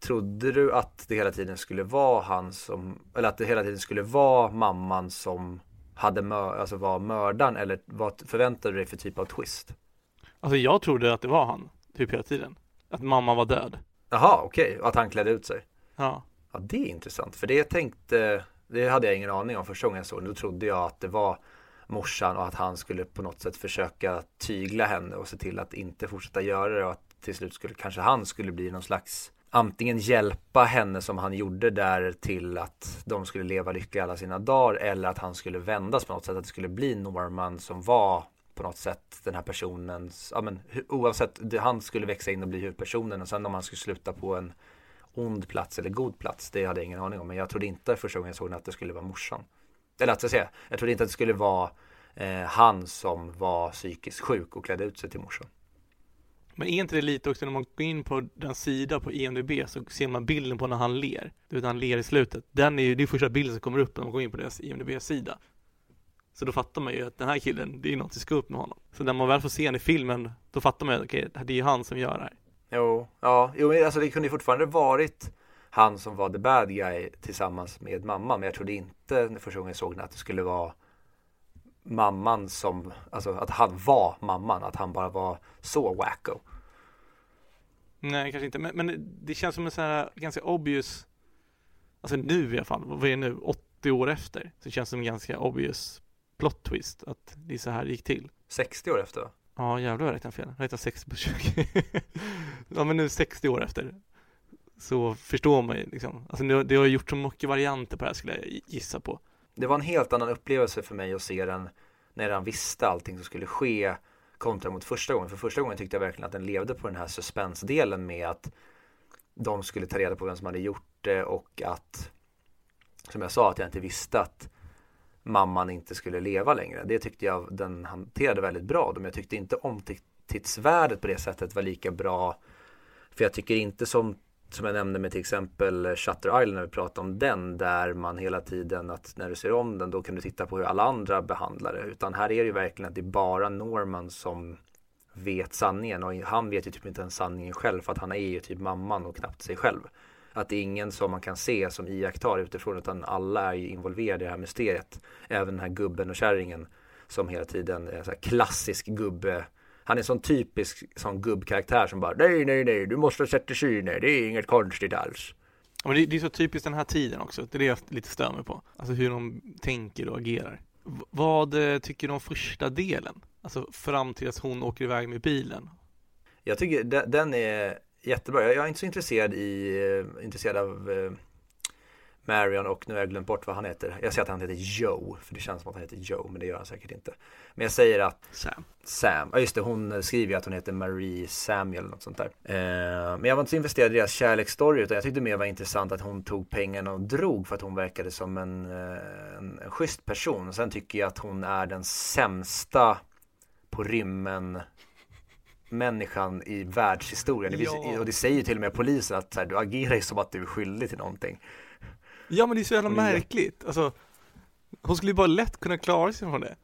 trodde du att det hela tiden skulle vara han som, eller att det hela tiden skulle vara mamman som hade mör, alltså var mördaren eller vad förväntade du dig för typ av twist? Alltså jag trodde att det var han, typ hela tiden. Att mamma var död. Jaha, okej. Okay. Att han klädde ut sig. Ja. Ja, det är intressant. För det tänkte, det hade jag ingen aning om första gången jag såg. Då trodde jag att det var morsan och att han skulle på något sätt försöka tygla henne och se till att inte fortsätta göra det och att till slut skulle kanske han skulle bli någon slags antingen hjälpa henne som han gjorde där till att de skulle leva lyckliga alla sina dagar eller att han skulle vändas på något sätt, att det skulle bli Norman som var på något sätt den här personens, ja men oavsett, han skulle växa in och bli huvudpersonen och sen om han skulle sluta på en ond plats eller god plats, det hade jag ingen aning om. Men jag trodde inte första gången jag såg den att det skulle vara morsan. Eller att jag säga, jag trodde inte att det skulle vara eh, han som var psykiskt sjuk och klädde ut sig till morsan. Men är inte det lite också när man går in på den sida på EMDB så ser man bilden på när han ler. Du vet han ler i slutet. Den är ju, det är första bilden som kommer upp när man går in på deras EMDB-sida. Så då fattar man ju att den här killen, det är något som ska upp med honom. Så när man väl får se honom i filmen, då fattar man ju att okej, det är ju han som gör det här. Jo, ja, jo, alltså det kunde ju fortfarande varit han som var the bad guy tillsammans med mamman. Men jag trodde inte första gången jag såg den att det skulle vara mamman som, alltså att han var mamman, att han bara var så wacko. Nej, kanske inte, men, men det känns som en sån här ganska obvious, alltså nu i alla fall, vad är det nu, 80 år efter, så det känns som en ganska obvious plot twist att det är så här det gick till. 60 år efter? Ja, jävlar jag räknade fel. Jag räknade 60 på 20. ja, men nu 60 år efter så förstår man ju liksom. Alltså det har gjort så mycket varianter på det här skulle jag gissa på. Det var en helt annan upplevelse för mig att se den när han visste allting som skulle ske kontra mot första gången. För första gången tyckte jag verkligen att den levde på den här suspensdelen med att de skulle ta reda på vem som hade gjort det och att som jag sa att jag inte visste att mamman inte skulle leva längre. Det tyckte jag den hanterade väldigt bra. Men jag tyckte inte omtidsvärdet på det sättet var lika bra. För jag tycker inte som som jag nämnde med till exempel Shutter Island när vi pratade om den där man hela tiden att när du ser om den då kan du titta på hur alla andra behandlar det. Utan här är det ju verkligen att det är bara Norman som vet sanningen och han vet ju typ inte ens sanningen själv för att han är ju typ mamman och knappt sig själv. Att det är ingen som man kan se som iakttar utifrån utan alla är ju involverade i det här mysteriet. Även den här gubben och kärringen som hela tiden är så klassisk gubbe. Han är sån typisk sån gubbkaraktär som bara nej, nej, nej, du måste sätta sig ner, det är inget konstigt alls. Ja, men det, det är så typiskt den här tiden också, det är det jag lite stör mig på. Alltså hur de tänker och agerar. V vad eh, tycker du om första delen? Alltså fram till att hon åker iväg med bilen. Jag tycker de- den är jättebra. Jag jag är inte så intresserad, i, eh, intresserad av eh, Marion och nu har jag glömt bort vad han heter. Jag säger att han heter Joe, för det känns som att han heter Joe, men det gör han säkert inte. Men jag säger att Sam. Sam, ja just det, hon skriver ju att hon heter Marie Samuel eller något sånt där. Eh, men jag var inte så investerad i deras kärleksstory utan jag tyckte mer var intressant att hon tog pengarna och drog för att hon verkade som en, eh, en, en schysst person. Sen tycker jag att hon är den sämsta på rymmen människan i världshistorien. Det finns- Ja. Och det säger ju till och med polisen att här, du agerar ju som att du är skyldig till någonting. Ja men det är så jävla märkligt. Alltså, hon skulle ju bara lätt kunna klara sig från det.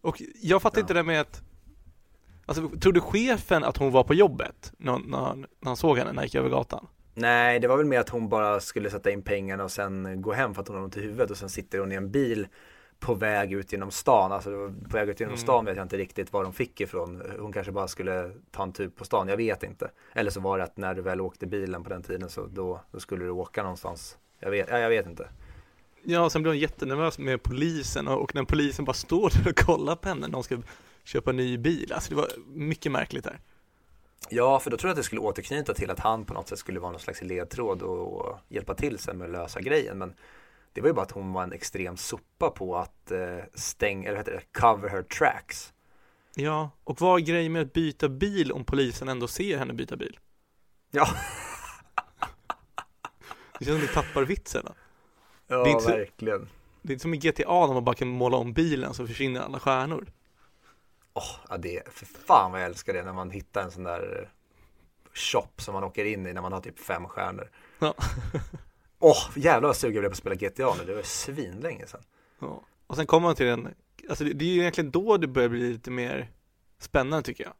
Och jag fattar Ja. inte det med att Alltså, trodde chefen att hon var på jobbet när, när, när han såg henne när han gick över gatan? Nej, det var väl mer att hon bara skulle sätta in pengarna och sen gå hem för att hon har ont i huvudet och sen sitter hon i en bil på väg ut genom stan. Alltså på väg ut genom Mm. stan vet jag inte riktigt var de fick ifrån. Hon kanske bara skulle ta en tur på stan, jag vet inte. Eller så var det att när du väl åkte bilen på den tiden så då, då skulle du åka någonstans. Jag vet, ja, jag vet inte. Ja, sen blev hon jättenervös med polisen och, när polisen bara står där och kollar på henne när hon ska köpa en ny bil. Alltså det var mycket märkligt där. Ja, för då tror jag att det skulle återknyta till att han på något sätt skulle vara någon slags ledtråd och, och hjälpa till sen med att lösa grejen. Men det var ju bara att hon var en extrem sopa på att eh, stänga, eller vad heter det, cover her tracks. Ja, och vad är grejen med att byta bil om polisen ändå ser henne byta bil? Ja, Det känns som att du tappar vitsen. Ja Det är så- verkligen. Det är inte som i GTA när man bara kan måla om bilen så försvinner alla stjärnor. Åh, ja det, för fan vad jag älskar det när man hittar en sån där eh, shop som man åker in i när man har typ fem stjärnor. Ja. Åh, jävlar vad sugen jag blev på att spela GTA nu, det var svinlänge sedan. Ja. Och sen kommer man till den, alltså det, det är ju egentligen då det börjar bli lite mer spännande tycker jag.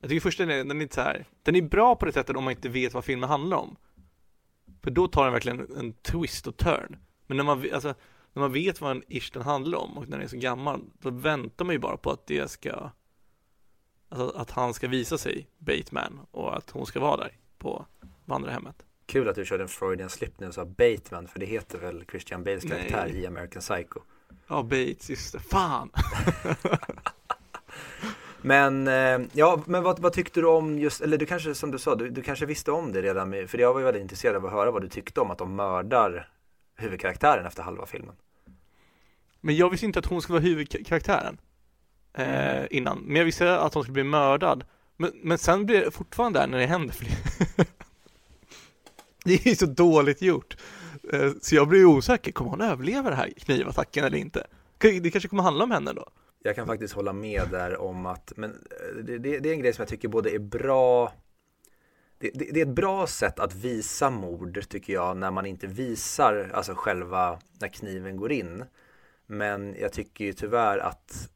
Jag tycker första den, den är lite så här, den är bra på det sättet om man inte vet vad filmen handlar om. För då tar den verkligen en twist och turn. Men när man, alltså, när man vet vad en ish den handlar om och när den är så gammal, då väntar man ju bara på att det ska, alltså att han ska visa sig Bateman och att hon ska vara där på vandrarhemmet. Kul att du körde en Freudian slip nu och sa Bateman, för det heter väl Christian Bales Nej. karaktär i American Psycho. Ja, Bates, just det. Fan! Men, eh, ja, men vad, vad tyckte du om just, eller du kanske som du sa, du, du kanske visste om det redan med, för jag var ju väldigt intresserad av att höra vad du tyckte om att de mördar huvudkaraktären efter halva filmen. Men jag visste inte att hon skulle vara huvudkaraktären eh, Mm. innan. Men jag visste att hon skulle bli mördad. Men, men sen blir det fortfarande där när det händer fler. det är ju så dåligt gjort. Eh, så jag blir ju osäker, kommer hon överleva den här knivattacken eller inte? Det kanske kommer handla om henne då? Jag kan faktiskt hålla med där om att, men eh, det, det, det är en grej som jag tycker både är bra det, det, det är ett bra sätt att visa mord tycker jag när man inte visar alltså själva när kniven går in. Men jag tycker ju tyvärr att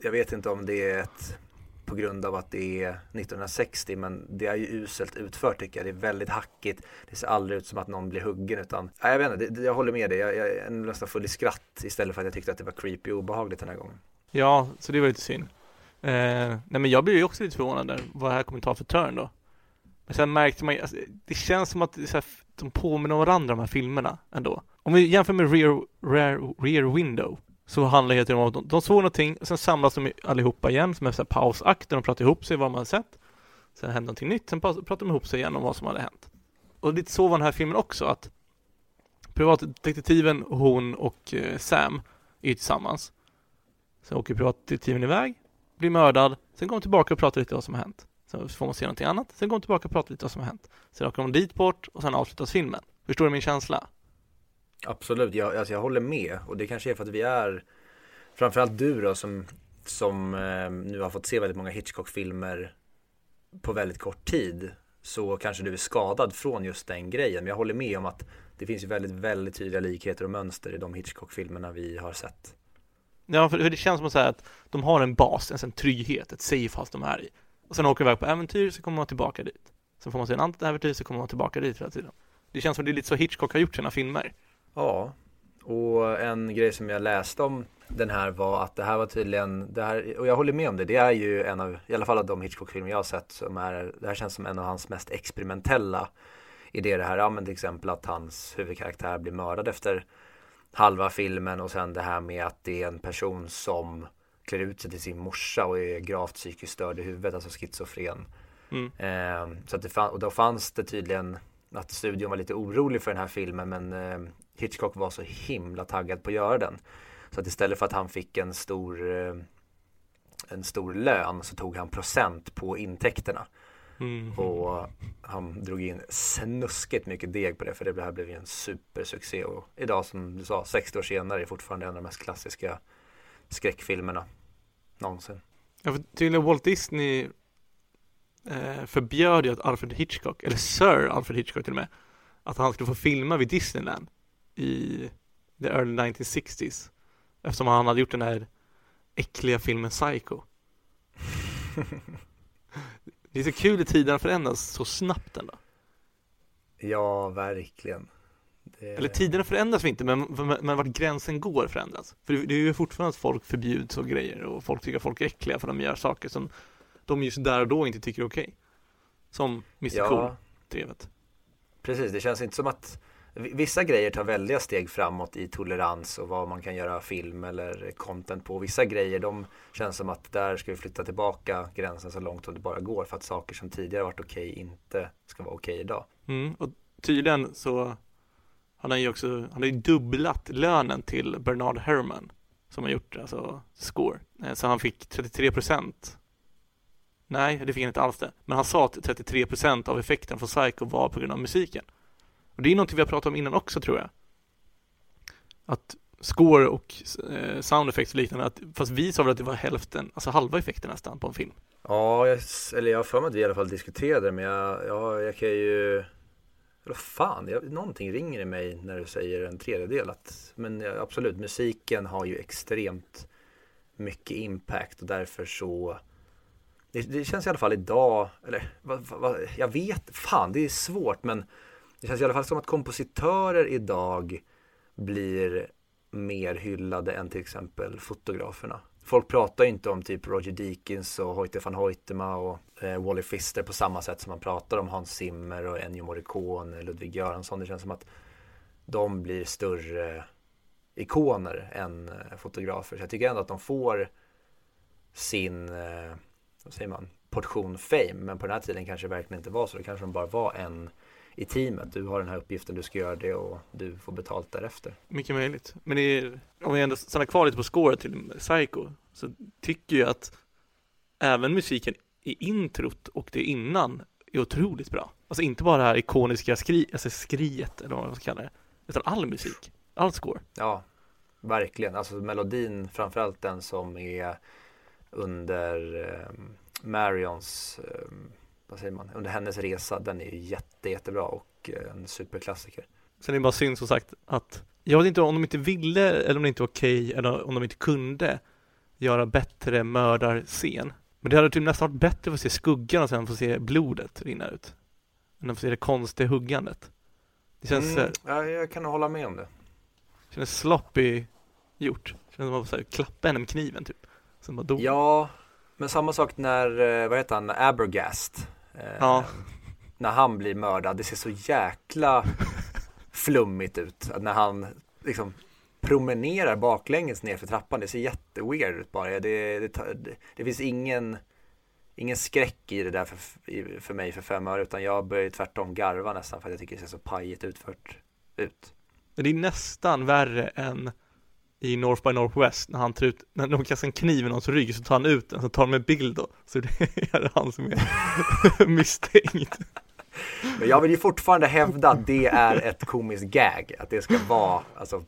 jag vet inte om det är ett på grund av att det är 1960 men det är ju uselt utfört tycker jag. Det är väldigt hackigt. Det ser aldrig ut som att någon blir huggen utan, ja, jag vet inte, det, jag håller med dig. Jag, jag är nästan full i skratt istället för att jag tyckte att det var creepy och obehagligt den här gången. Ja, så det var lite synd. Eh, nej men jag blev ju också lite förvånad där, vad det här kommer ta för turn då. Men sen märkte man ju, alltså, det känns som att så här, de påminner om varandra de här filmerna ändå. Om vi jämför med Rear, Rear, Rear Window så handlar det helt om att de, de såg någonting, sen samlas de allihopa igen som en pausakt där de pratar ihop sig vad man har sett. Sen händer någonting nytt, sen pratar de ihop sig igen om vad som hade hänt. Och lite så var den här filmen också, att privatdetektiven, hon och eh, Sam är ju tillsammans. Sen åker privatdetektiven iväg, blir mördad, sen kommer tillbaka och pratar lite om vad som har hänt. Sen får man se någonting annat, sen går hon tillbaka och pratar lite om vad som har hänt. Sen åker de dit bort och sen avslutas filmen. Förstår du min känsla? Absolut, jag, alltså jag håller med och det kanske är för att vi är framförallt du då som, som eh, nu har fått se väldigt många Hitchcock-filmer på väldigt kort tid så kanske du är skadad från just den grejen. Men jag håller med om att det finns ju väldigt, väldigt tydliga likheter och mönster i de Hitchcock-filmerna vi har sett. Ja, för det känns som att, säga att de har en bas, en trygghet, ett safe house de är i. Och sen åker de iväg på äventyr, så kommer man tillbaka dit. Sen får man se en annat äventyr, så kommer man tillbaka dit hela tiden. Det känns som att det är lite så Hitchcock har gjort sina filmer. Ja, och en grej som jag läste om den här var att det här var tydligen, det här, och jag håller med om det, det är ju en av, i alla fall av de Hitchcock-filmer jag har sett som är, det här känns som en av hans mest experimentella idé är det här, ja men till exempel att hans huvudkaraktär blir mördad efter halva filmen och sen det här med att det är en person som klär ut sig till sin morsa och är gravt psykiskt störd i huvudet, alltså schizofren. Mm. Eh, så att det fann, och då fanns det tydligen att studion var lite orolig för den här filmen men eh, Hitchcock var så himla taggad på att göra den. Så att istället för att han fick en stor eh, en stor lön så tog han procent på intäkterna. Mm. Och han drog in snuskigt mycket deg på det för det här blev ju en supersuccé och idag som du sa 60 år senare är fortfarande en av de mest klassiska skräckfilmerna någonsin. Ja, för tydligen Walt Disney eh, förbjöd ju att Alfred Hitchcock, eller Sir Alfred Hitchcock till och med, att han skulle få filma vid Disneyland i the early 1960s. Eftersom han hade gjort den här äckliga filmen Psycho. Det är så kul hur tiderna förändras så snabbt ändå. Ja, verkligen. Det... Eller tiderna förändras inte, men, men, vart gränsen går förändras. För det, är ju fortfarande att folk förbjuds och grejer och folk tycker att folk är äckliga för de gör saker som de just där och då inte tycker är okej. Som Mr ja, Cool-drevet. Precis, det känns inte som att Vissa grejer tar väldiga steg framåt i tolerans och vad man kan göra film eller content på. Vissa grejer de känns som att där ska vi flytta tillbaka gränsen så långt som det bara går för att saker som tidigare varit okej inte ska vara okej idag. Mm, och tydligen så han har ju också, han har ju dubblat lönen till Bernard Herrmann som har gjort alltså score. Eh, så han fick 33 procent. Nej, det fick han inte alls det. Men han sa att 33 procent av effekten från Psycho var på grund av musiken. Och det är någonting vi har pratat om innan också tror jag. Att score och eh, sound effects och liknande, att, fast vi sa väl att det var hälften, alltså halva effekten nästan på en film. Ja, jag, eller jag har för mig att vi i alla fall diskuterade det, men jag, jag, jag kan ju eller fan, jag, någonting ringer i mig när du säger en tredjedel. Att, men absolut, musiken har ju extremt mycket impact och därför så det, det känns i alla fall idag, eller vad, va, jag vet, fan det är svårt men det känns i alla fall som att kompositörer idag blir mer hyllade än till exempel fotograferna. Folk pratar ju inte om typ Roger Deakins och Hoyte van Hoytema och eh, Wally Pfister på samma sätt som man pratar om Hans Zimmer och Ennio Morricone, Ludwig Göransson. Det känns som att de blir större ikoner än eh, fotografer. Så jag tycker ändå att de får sin, eh, vad säger man, portion fame. Men på den här tiden kanske det verkligen inte var så. då kanske de bara var en i teamet. Du har den här uppgiften, du ska göra det och du får betalt därefter. Mycket möjligt. Men är, om vi ändå stannar kvar lite på spåret till Psycho så tycker jag att även musiken i introt och det innan är otroligt bra. Alltså inte bara det här ikoniska skri, alltså skriet eller vad man ska kalla det, utan all musik, all score. Ja, verkligen. Alltså melodin, framförallt den som är under eh, Marions eh, vad säger man, under hennes resa, den är ju jätte, jättebra och eh, en superklassiker. Sen är det bara synd som sagt att jag vet inte om de inte ville eller om det inte var okej okay, eller om de inte kunde göra bättre mördarscen. Men det hade typ nästan varit bättre att få se skuggan och sen få se blodet rinna ut. Än att få se det konstiga huggandet. Det känns... Mm, ja, jag kan hålla med om det. Det känns sloppy gjort. Känns som att man klappa henne med kniven typ. Sen bara dog. Ja, men samma sak när, eh, vad heter han, Abergast Eh, ja. När han blir mördad, det ser så jäkla flummigt ut. När han liksom promenerar baklänges ner för trappan, det ser jätteweird ut bara. Det, det, det, det finns ingen, ingen skräck i det där för, för mig för fem år utan jag börjar tvärtom garva nästan för att jag tycker det ser så pajigt utfört ut. Det är nästan värre än i North by Northwest när han tar ut, när de kastar en kniv i någons rygg så tar han ut den, så tar de en bild då, så det är han som är misstänkt. Men jag vill ju fortfarande hävda att det är ett komiskt gag, att det ska vara alltså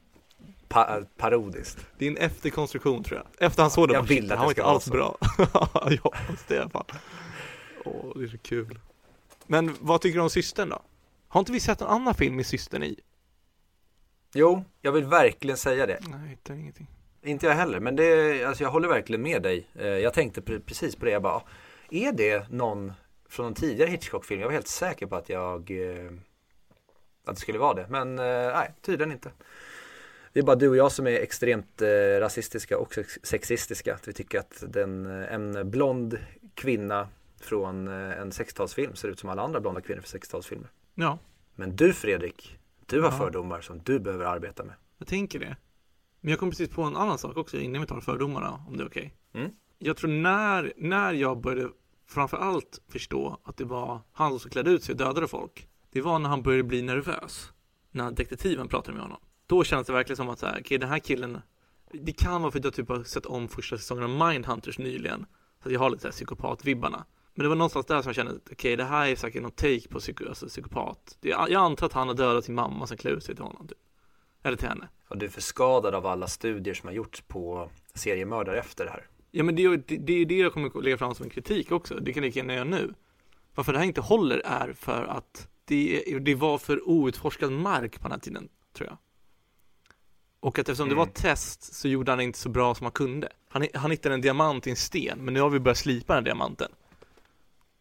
pa parodiskt. Det är en efterkonstruktion tror jag. Efter han såg det, jag vill att han var inte alls bra. jag hoppas det i alla fall. Åh, det är så kul. Men vad tycker du om systern då? Har inte vi sett en annan film med systern i? Jo, jag vill verkligen säga det. Nej, jag hittar ingenting. Inte jag heller, men det, alltså jag håller verkligen med dig. Eh, jag tänkte precis på det, jag bara, är det någon från någon tidigare Hitchcock-film? Jag var helt säker på att jag, eh, att det skulle vara det, men eh, nej, tydligen inte. Det är bara du och jag som är extremt rasistiska och sexistiska. Att vi tycker att den, en blond kvinna från en 60-talsfilm ser ut som alla andra blonda kvinnor för 60-talsfilmer. Ja, Men du Fredrik, du har Ja. fördomar som du behöver arbeta med. Jag tänker det. Men jag kom precis på en annan sak också innan vi tar fördomarna, om det är okej. Mm. Jag tror när, när jag började framför allt förstå att det var han som klädde ut sig och dödade folk. Det var när han började bli nervös. När detektiven pratade med honom. Då kändes det verkligen som att så här, okej den här killen Det kan vara för att jag typ har sett om första säsongen av Mindhunters nyligen. Så att jag har lite så här psykopat-vibbarna. Men det var någonstans där som jag kände, okej det här är säkert någon take på psyko, alltså, psykopat. Det, jag antar att han har dödat sin mamma som klär ut sig till honom. Typ. Eller till henne. Och du är för skadad av alla studier som har gjorts på seriemördare efter det här. Ja men det, är ju- det, det det jag kommer lägga fram som en kritik också. Det kan jag lika gärna göra nu. Varför det här inte håller är för att det, det var för outforskad mark på den här tiden, tror jag. Och att eftersom det Mm. var ett test så gjorde han inte så bra som han kunde. Han, han hittade en diamant i en sten, men nu har vi börjat slipa den diamanten.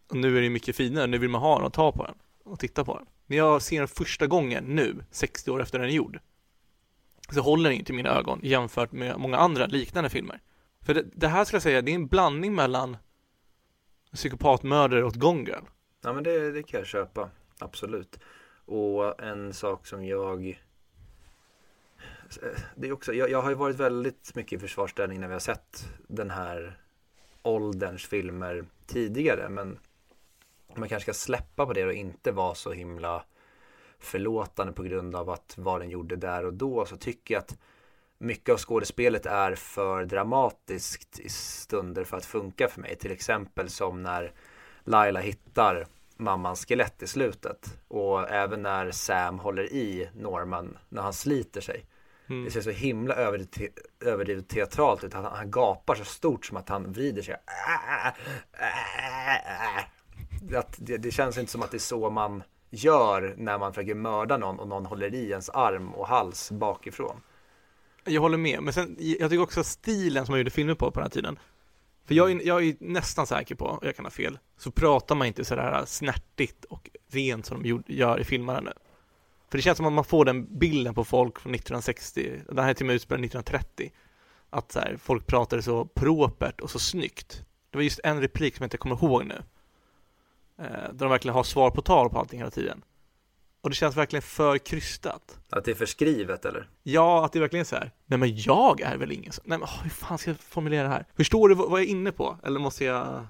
Och nu är det mycket finare, nu vill man ha den och ta på den och titta på den. När jag ser den första gången nu, 60 år efter den är gjord, så håller den inte i mina ögon jämfört med många andra liknande filmer. För det, det här skulle jag säga, det är en blandning mellan psykopatmördare och Gone Girl. Ja men det, det kan jag köpa, absolut. Och en sak som jag det är också, jag, jag har ju varit väldigt mycket i försvarsställning när vi har sett den här ålderns filmer tidigare men man kanske ska släppa på det och inte vara så himla förlåtande på grund av att vad den gjorde där och då så tycker jag att mycket av skådespelet är för dramatiskt i stunder för att funka för mig. Till exempel som när Laila hittar mammans skelett i slutet och även när Sam håller i Norman när han sliter sig. Mm. Det ser så himla överdrivet, överdrivet teatralt ut. Han, han gapar så stort som att han vrider sig. Att det, det känns inte som att det är så man gör när man försöker mörda någon och någon håller i ens arm och hals bakifrån. Jag håller med, men sen, jag tycker också att stilen som man gjorde filmer på på den här tiden För jag är, jag är nästan säker på, jag kan ha fel, så pratar man inte sådär snärtigt och rent som de gör i filmerna nu. För det känns som att man får den bilden på folk från 1960, den här är till och med utspelad 1930 Att så här, folk pratade så propert och så snyggt. Det var just en replik som jag inte kommer ihåg nu Där de verkligen har svar på tal på allting hela tiden Och det känns verkligen för krystat Att det är förskrivet eller? Ja, att det verkligen är så här. Nej men jag är väl ingen. Nej men åh, hur fan ska jag formulera det här? Förstår du vad vad jag är inne på? Eller måste jag?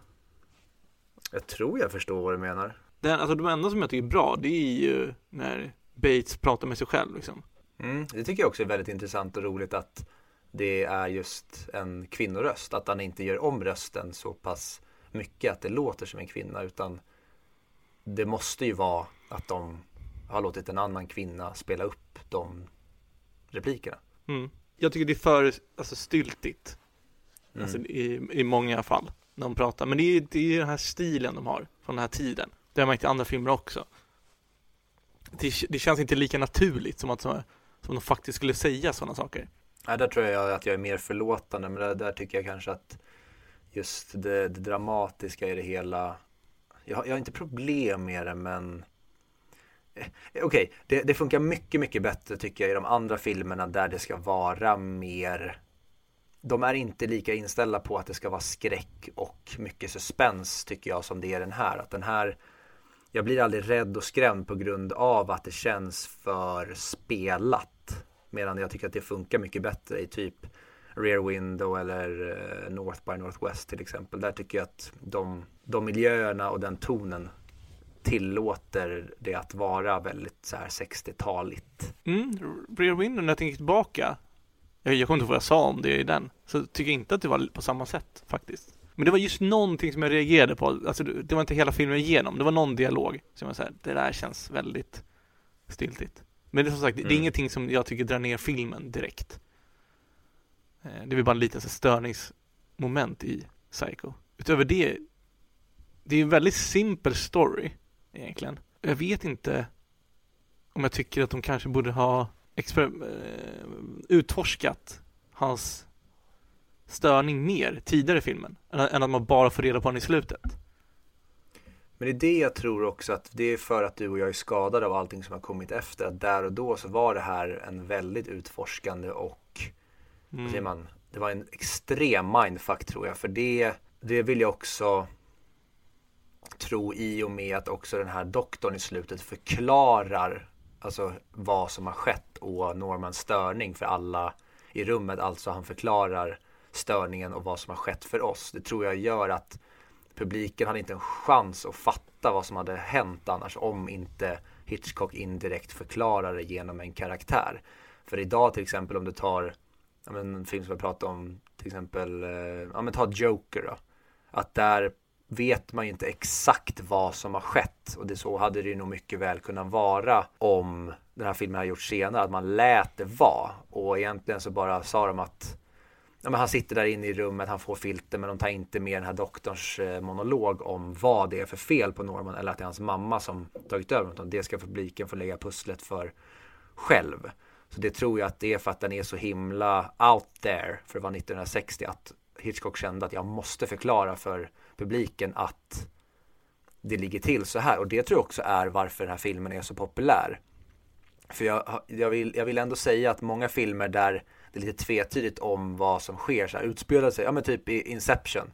Jag tror jag förstår vad du menar. Den, alltså de enda som jag tycker är bra, det är ju när Bates pratar med sig själv liksom. Mm, det tycker jag också är väldigt intressant och roligt att det är just en kvinnoröst. Att han inte gör om rösten så pass mycket att det låter som en kvinna utan det måste ju vara att de har låtit en annan kvinna spela upp de replikerna. Mm. Jag tycker det är för, alltså styltigt. Mm. Alltså i, i många fall. När de pratar. Men det är, det är den här stilen de har från den här tiden. Det har man märkt i andra filmer också. Det, det känns inte lika naturligt som att som, som de faktiskt skulle säga sådana saker. Ja, där tror jag att jag är mer förlåtande men där, där tycker jag kanske att just det, det dramatiska i det hela jag, har- jag har inte problem med det men Okej, Okej, det, det funkar mycket, mycket bättre tycker jag i de andra filmerna där det ska vara mer De är inte lika inställda på att det ska vara skräck och mycket suspens tycker jag som det är den här. Att den här Jag blir aldrig rädd och skrämd på grund av att det känns för spelat. Medan jag tycker att det funkar mycket bättre i typ Rear Window eller eh, North by Northwest till exempel. Där tycker jag att de, de miljöerna och den tonen tillåter det att vara väldigt så här 60-taligt. Mm, Rear Window, när jag tänker tillbaka jag, jag kommer inte ihåg vad jag sa om det i den Så tycker jag inte att det var på samma sätt faktiskt Men det var just någonting som jag reagerade på Alltså det var inte hela filmen igenom Det var någon dialog som jag säger Det där känns väldigt stiltigt Men det är som sagt, det är Mm. ingenting som jag tycker drar ner filmen direkt Eh, det är väl bara en liten så störningsmoment i Psycho Utöver det Det är en väldigt simpel story Egentligen Jag vet inte om jag tycker att de kanske borde ha eh, utforskat hans störning mer tidigare i filmen än att man bara får reda på den i slutet. Men det är det jag tror också att det är för att du och jag är skadade av allting som har kommit efter. Att där och då så var det här en väldigt utforskande och vad säger man? Det var en extrem mindfuck tror jag. För det, det vill jag också tro i och med att också den här doktorn i slutet förklarar alltså vad som har skett och Normans störning för alla i rummet. Alltså han förklarar störningen och vad som har skett för oss. Det tror jag gör att publiken hade inte en chans att fatta vad som hade hänt annars om inte Hitchcock indirekt förklarar det genom en karaktär. För idag till exempel om du tar ja, men, en film som jag pratade om till exempel, eh, ja men ta Joker då. Att där vet man ju inte exakt vad som har skett och det så hade det ju nog mycket väl kunnat vara om den här filmen har gjorts senare, att man lät det vara och egentligen så bara sa de att ja, men han sitter där inne i rummet, han får filter men de tar inte med den här doktorns eh, monolog om vad det är för fel på Norman eller att det är hans mamma som tagit över utan det ska publiken få lägga pusslet för själv. Så det tror jag att det är för att den är så himla out there för att vara 1960 att Hitchcock kände att jag måste förklara för publiken att det ligger till så här och det tror jag också är varför den här filmen är så populär. För jag, jag, vill, jag vill ändå säga att många filmer där det är lite tvetydigt om vad som sker, så här, utspelar sig, ja men typ i Inception.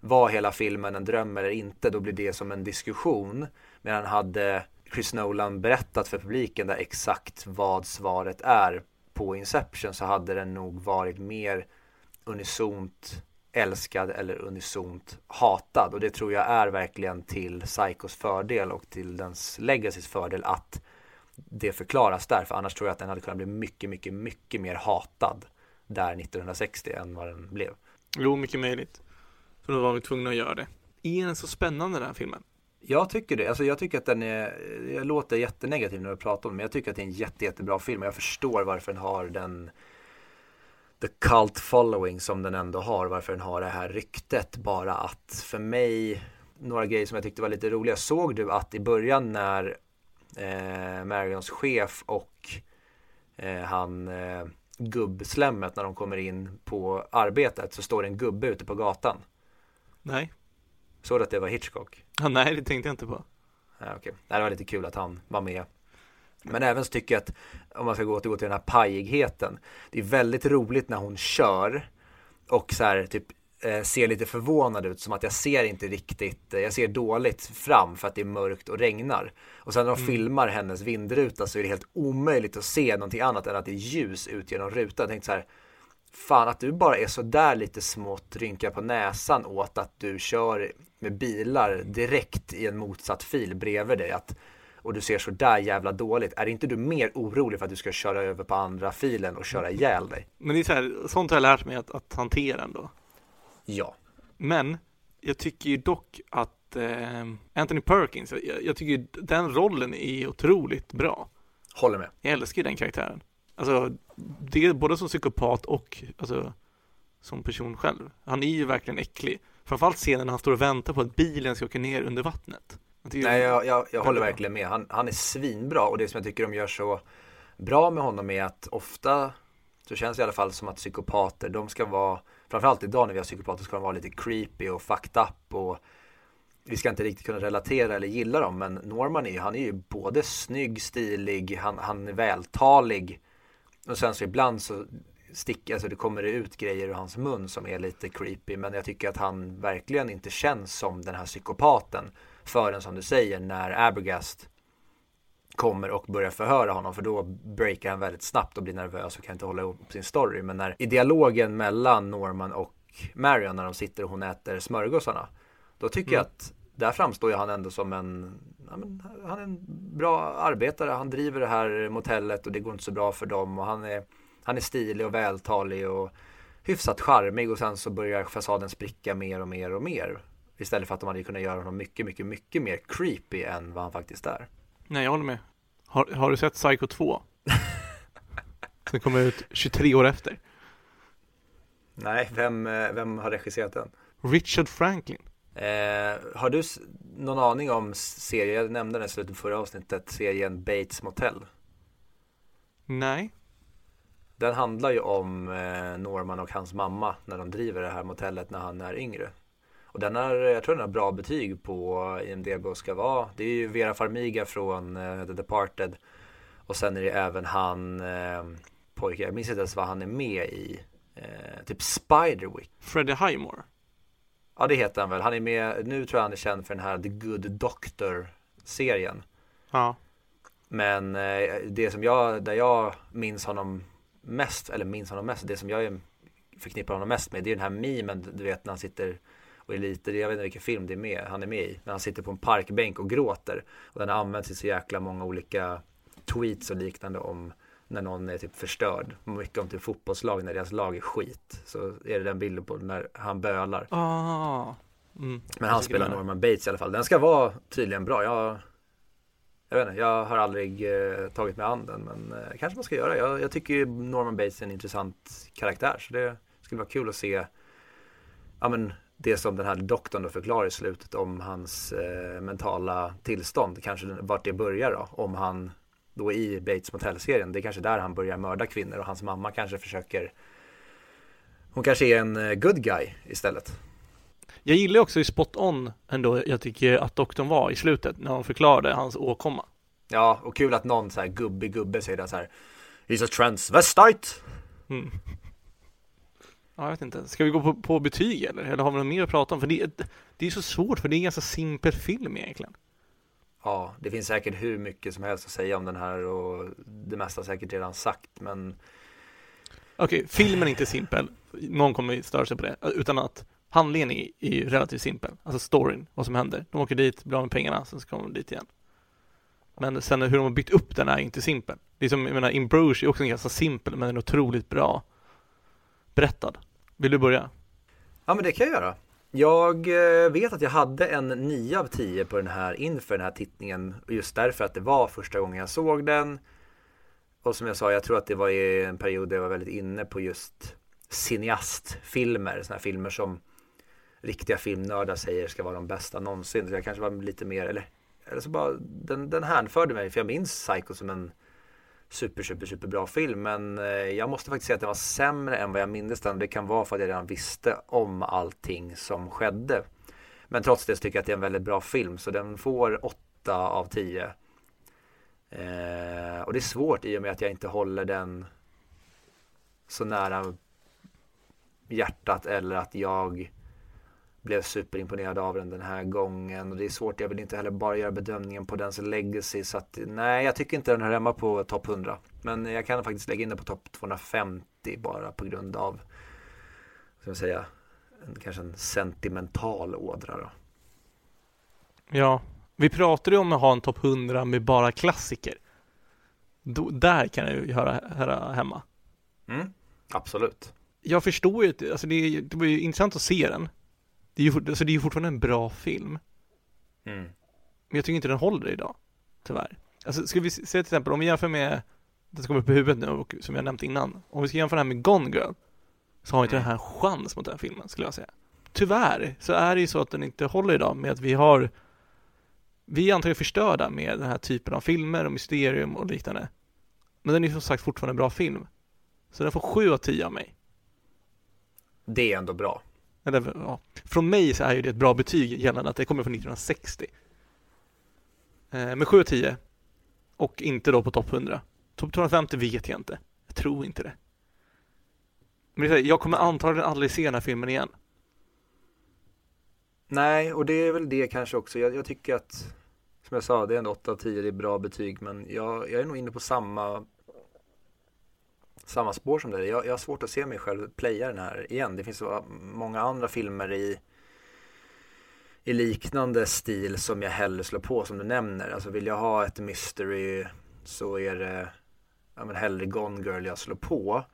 Var hela filmen en dröm eller inte, då blir det som en diskussion. Medan hade Chris Nolan berättat för publiken där exakt vad svaret är på Inception så hade den nog varit mer unisont älskad eller unisont hatad och det tror jag är verkligen till Psychos fördel och till dens legacys fördel att det förklaras där för annars tror jag att den hade kunnat bli mycket, mycket, mycket mer hatad där 1960 än vad den blev. Jo, mycket möjligt. För då var vi tvungna att göra det. Är den så spännande den här filmen? Jag tycker det. Alltså jag tycker att den är, jag låter jättenegativ när jag pratar om den, men jag tycker att det är en jätte, jättebra film och jag förstår varför den har den the cult following som den ändå har, varför den har det här ryktet bara att för mig, några grejer som jag tyckte var lite roliga, såg du att i början när eh, Marions chef och eh, han eh, gubbslemmet när de kommer in på arbetet så står det en gubbe ute på gatan. Nej. Såg du att det var Hitchcock? Ja, nej, det tänkte jag inte på. Ja, okay. Det var lite kul att han var med. Men även så tycker jag att om man ska gå återgå till den här pajigheten. Det är väldigt roligt när hon kör och så här typ eh, ser lite förvånad ut som att jag ser inte riktigt, eh, jag ser dåligt fram för att det är mörkt och regnar. Och sen när de mm. filmar hennes vindruta så är det helt omöjligt att se någonting annat än att det är ljus ut genom rutan. Jag tänkte så här, fan att du bara är så där lite smått rynka på näsan åt att du kör med bilar direkt i en motsatt fil bredvid dig. Att, och du ser så där jävla dåligt. Är inte du mer orolig för att du ska köra över på andra filen och köra ihjäl dig? Men det är så här, sånt har jag lärt mig att, att hantera ändå. Ja. Men jag tycker ju dock att eh, Anthony Perkins, jag, jag tycker den rollen är otroligt bra. Håller med. Jag älskar den karaktären. Alltså, det både som psykopat och alltså, som person själv. Han är ju verkligen äcklig. Framförallt scenen när han står och väntar på att bilen ska åka ner under vattnet. Nej, jag, jag, jag håller verkligen med. Han, han är svinbra och det som jag tycker de gör så bra med honom är att ofta så känns det i alla fall som att psykopater, de ska vara, framförallt idag när vi har psykopater, ska de vara lite creepy och fucked up och vi ska inte riktigt kunna relatera eller gilla dem, men Norman är, han är ju både snygg, stilig, han, han är vältalig och sen så ibland så sticker, alltså det kommer ut grejer ur hans mun som är lite creepy, men jag tycker att han verkligen inte känns som den här psykopaten förrän som du säger när Abergast kommer och börjar förhöra honom för då breakar han väldigt snabbt och blir nervös och kan inte hålla ihop sin story. Men när i dialogen mellan Norman och Marion när de sitter och hon äter smörgåsarna då tycker mm. jag att där framstår ju han ändå som en ja, men, han är en bra arbetare. Han driver det här motellet och det går inte så bra för dem och han är, han är stilig och vältalig och hyfsat charmig och sen så börjar fasaden spricka mer och mer och mer. Istället för att de hade kunnat göra honom mycket, mycket, mycket mer creepy än vad han faktiskt är. Nej, jag håller med. Har, har du sett Psycho 2? Som kommer ut 23 år efter. Nej, vem, eh, vem har regisserat den? Richard Franklin. Eh, har du någon aning om serien, jag nämnde den i slutet förra avsnittet, serien Bates Motel? Nej. Den handlar ju om eh, Norman och hans mamma när de driver det här motellet när han är yngre. Och den har, jag tror den har bra betyg på IMDB och ska vara. Det är ju Vera Farmiga från uh, The Departed. Och sen är det även han, uh, pojke, jag minns inte ens vad han är med i. Uh, typ Spiderwick. Freddie Highmore. Ja, det heter han väl. Han är med, nu tror jag han är känd för den här The Good Doctor-serien. Ja. Men eh, det som jag, där jag minns honom mest, eller minns honom mest, det som jag förknippar honom mest med, det är den här memen, du vet när han sitter och är lite, jag vet inte vilken film det är med, han är med i, när han sitter på en parkbänk och gråter. Och den används i så jäkla många olika tweets och liknande om när någon är typ förstörd. Mycket om typ fotbollslag när deras lag är skit. Så är det den bilden på när han bölar. Ah. Mm. Men han spelar Norman Bates i alla fall. Den ska vara tydligen bra. Jag, jag vet inte, jag har aldrig eh, tagit mig an den. Men eh, kanske man ska göra. Jag, jag tycker Norman Bates är en intressant karaktär. Så det skulle vara kul att se ja, men, det som den här doktorn då förklarar i slutet om hans eh, mentala tillstånd. Kanske vart det börjar då. Om han då i Bates Motel-serien. Det är kanske där han börjar mörda kvinnor och hans mamma kanske försöker hon kanske är en eh, good guy istället. Jag gillar också i Spot On ändå, jag tycker att doktorn var i slutet när hon förklarade hans åkomma. Ja, och kul att någon så här gubbig gubbe säger det så här He's a transvestite. Mm. Ja, jag vet inte. Ska vi gå på, på betyg eller? Eller har vi något mer att prata om? För det, det är så svårt, för det är en ganska simpel film egentligen. Ja, det finns säkert hur mycket som helst att säga om den här och det mesta säkert redan sagt, men Okej, okay, filmen är inte simpel. Någon kommer störa sig på det. Utan att handlingen är, är relativt simpel. Alltså storyn, vad som händer. De åker dit, blir av med pengarna, sen ska de dit igen. Men sen hur de har byggt upp den är inte simpel. Det är som, jag menar, In Bruges är också ganska simpel, men är otroligt bra berättad. Vill du börja? Ja, men det kan jag göra. Jag eh, vet att jag hade en 9 av 10 på den här inför den här tittningen. Just därför att det var första gången jag såg den. Och som jag sa, jag tror att det var i en period där jag var väldigt inne på just cineastfilmer. Sådana här filmer som riktiga filmnördar säger ska vara de bästa någonsin. Så jag kanske var lite mer, eller, eller så bara, den, den hänförde mig. För jag minns Psycho som en super, super, super bra film. Men eh, jag måste faktiskt säga att den var sämre än vad jag minns den. Det kan vara för att jag redan visste om allting som skedde. Men trots det så tycker jag att det är en väldigt bra film. Så den får 8 av 10. Eh, och det är svårt i och med att jag inte håller den så nära hjärtat eller att jag blev superimponerad av den den här gången. Och det är svårt, jag vill inte heller bara göra bedömningen på dens legacy. Så att nej, jag tycker inte den hör hemma på topp 100. Men jag kan faktiskt lägga in den på topp 250 bara på grund av, ska jag säga, en, kanske en sentimental ådra då. Ja, vi pratade ju om att ha en topp 100 med bara klassiker. Då, där kan det ju höra, höra hemma. Mm, absolut. Jag förstår ju, alltså det, det var ju intressant att se den. Det är ju, alltså det är ju fortfarande en bra film. Mm. Men jag tycker inte den håller idag, tyvärr. Alltså ska vi se till exempel, om vi jämför med, det som kommer på huvudet nu och som jag nämnt innan. Om vi ska jämföra den här med Gone Girl, så har inte mm. den här chans mot den filmen, skulle jag säga. Tyvärr så är det ju så att den inte håller idag med att vi har vi är antagligen förstörda med den här typen av filmer och mysterium och liknande. Men den är som sagt fortfarande en bra film. Så den får 7 av 10 av mig. Det är ändå bra. Eller, ja. Från mig så är ju det ett bra betyg gällande att det kommer från 1960. Eh, med 7 av 10. Och inte då på topp 100. Topp 250 vet jag inte. Jag tror inte det. Men jag kommer antagligen aldrig se den här filmen igen. Nej, och det är väl det kanske också. Jag, jag tycker att, som jag sa, det är en 8 av 10, det är bra betyg. Men jag, jag är nog inne på samma, samma spår som dig. Jag, jag har svårt att se mig själv playa den här igen. Det finns så många andra filmer i, i liknande stil som jag hellre slår på, som du nämner. Alltså vill jag ha ett mystery så är det ja, men hellre Gone Girl jag slår på.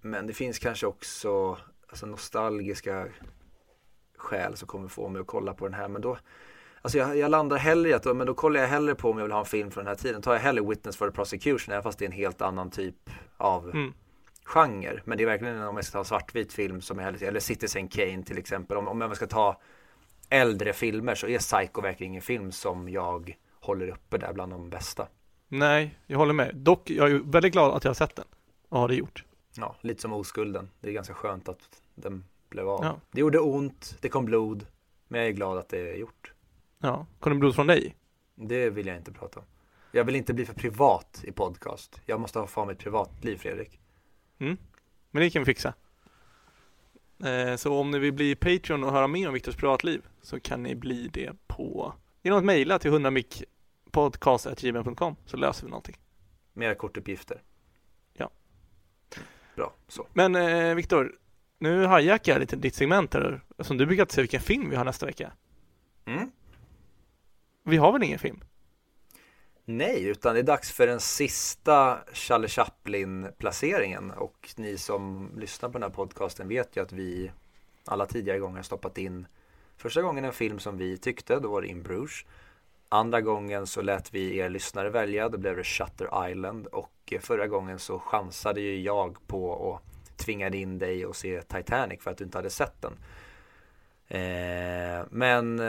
Men det finns kanske också alltså, nostalgiska skäl som kommer få mig att kolla på den här. Men då, alltså jag, jag landar hellre i att men då kollar jag hellre på om jag vill ha en film från den här tiden. Tar jag hellre Witness for the Prosecution, även fast det är en helt annan typ av mm. genre. Men det är verkligen om jag ska ta svartvit film som jag eller Citizen Kane till exempel. Om, om jag ska ta äldre filmer så är Psycho verkligen ingen film som jag håller uppe där bland de bästa. Nej, jag håller med. Dock, jag är väldigt glad att jag har sett den. Och har det gjort. Ja, lite som oskulden. Det är ganska skönt att den blev av. Ja. Det gjorde ont, det kom blod, men jag är glad att det är gjort. Ja, kom det blod från dig? Det vill jag inte prata om. Jag vill inte bli för privat i podcast. Jag måste ha för mitt privatliv, Fredrik. Mm, men det kan vi fixa. Eh, så om ni vill bli Patreon och höra mer om Viktors privatliv så kan ni bli det på genom att mejla till 100mickpodcast.gmail.com så löser vi någonting. Mera kortuppgifter. Ja. Bra, så. Men eh, Viktor, nu hijackar jag lite ditt segment här. Som du brukar säga vilken film vi har nästa vecka. Mm. Vi har väl ingen film? Nej, utan det är dags för den sista Charlie Chaplin-placeringen och ni som lyssnar på den här podcasten vet ju att vi alla tidigare gånger har stoppat in första gången en film som vi tyckte, då var det In Bruges. Andra gången så lät vi er lyssnare välja, då blev det Shutter Island och förra gången så chansade ju jag på och tvingade in dig att se Titanic för att du inte hade sett den. Eh, men eh,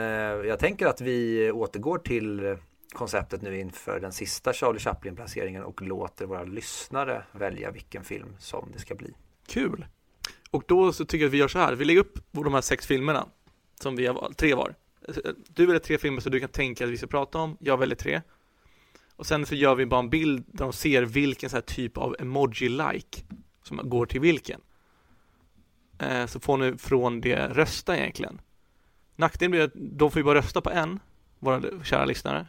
jag tänker att vi återgår till konceptet nu inför den sista Charlie Chaplin-placeringen och låter våra lyssnare välja vilken film som det ska bli. Kul! Och då så tycker jag att vi gör så här, vi lägger upp de här sex filmerna som vi har valt, tre var. Du väljer tre filmer som du kan tänka att vi ska prata om, jag väljer tre. Och sen så gör vi bara en bild där de ser vilken så här typ av emoji-like som går till vilken. Eh, så får ni från det rösta egentligen. Nackdelen blir att de får ju bara rösta på en, våra kära lyssnare.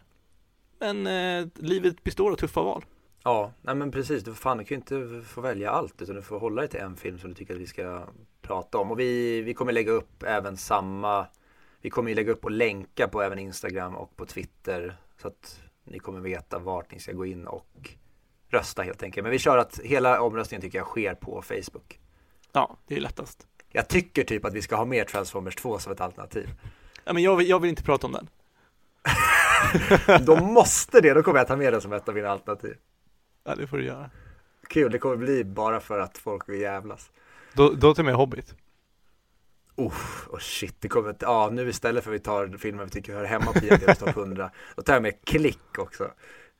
Men eh, livet består av tuffa val. Ja, nej men precis. Du, fan, du kan ju inte få välja allt utan du får hålla dig till en film som du tycker att vi ska prata om. Och vi, vi kommer lägga upp även samma Vi kommer ju lägga upp och länka på även Instagram och på Twitter så att ni kommer veta vart ni ska gå in och rösta helt enkelt. Men vi kör att hela omröstningen tycker jag sker på Facebook. Ja, det är lättast. Jag tycker typ att vi ska ha mer Transformers 2 som ett alternativ. Ja, men jag vill, jag vill inte prata om den. då måste det, då kommer jag ta med den som ett av mina alternativ. Ja, det får du göra. Kul, det kommer bli bara för att folk vill jävlas. Då, då tar jag med Hobbit. Oh, oh shit, det kommer inte, ja nu istället för att vi tar filmer vi tycker hör hemma på IMDB's topp 100, då tar jag med Klick också.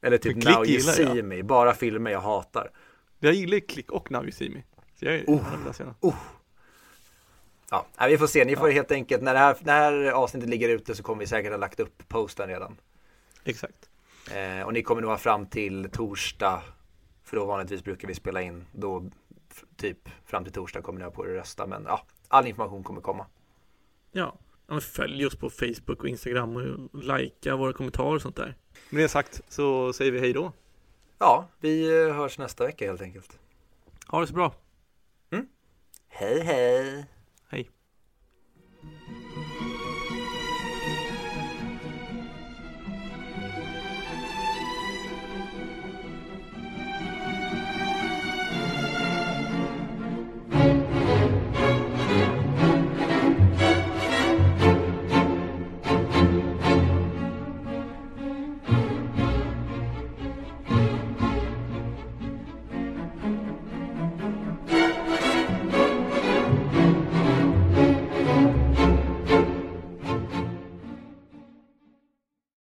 Eller typ Now You See jag. Me, bara filmer jag hatar. Jag gillar Klick och Now You See Me. Så jag är Oh. den. Ja, vi får se, ni får helt enkelt, när det, här, när det här avsnittet ligger ute så kommer vi säkert ha lagt upp posten redan. Exakt. Eh, och ni kommer nog ha fram till torsdag, för då vanligtvis brukar vi spela in, då typ fram till torsdag kommer ni ha på er att rösta, men ja, all information kommer komma. Ja. ja följ oss på Facebook och Instagram och likea våra kommentarer och sånt där. Med det sagt så säger vi hej då. Ja, vi eh, hörs nästa vecka helt enkelt. Ha det så bra. Hej hej! Hej.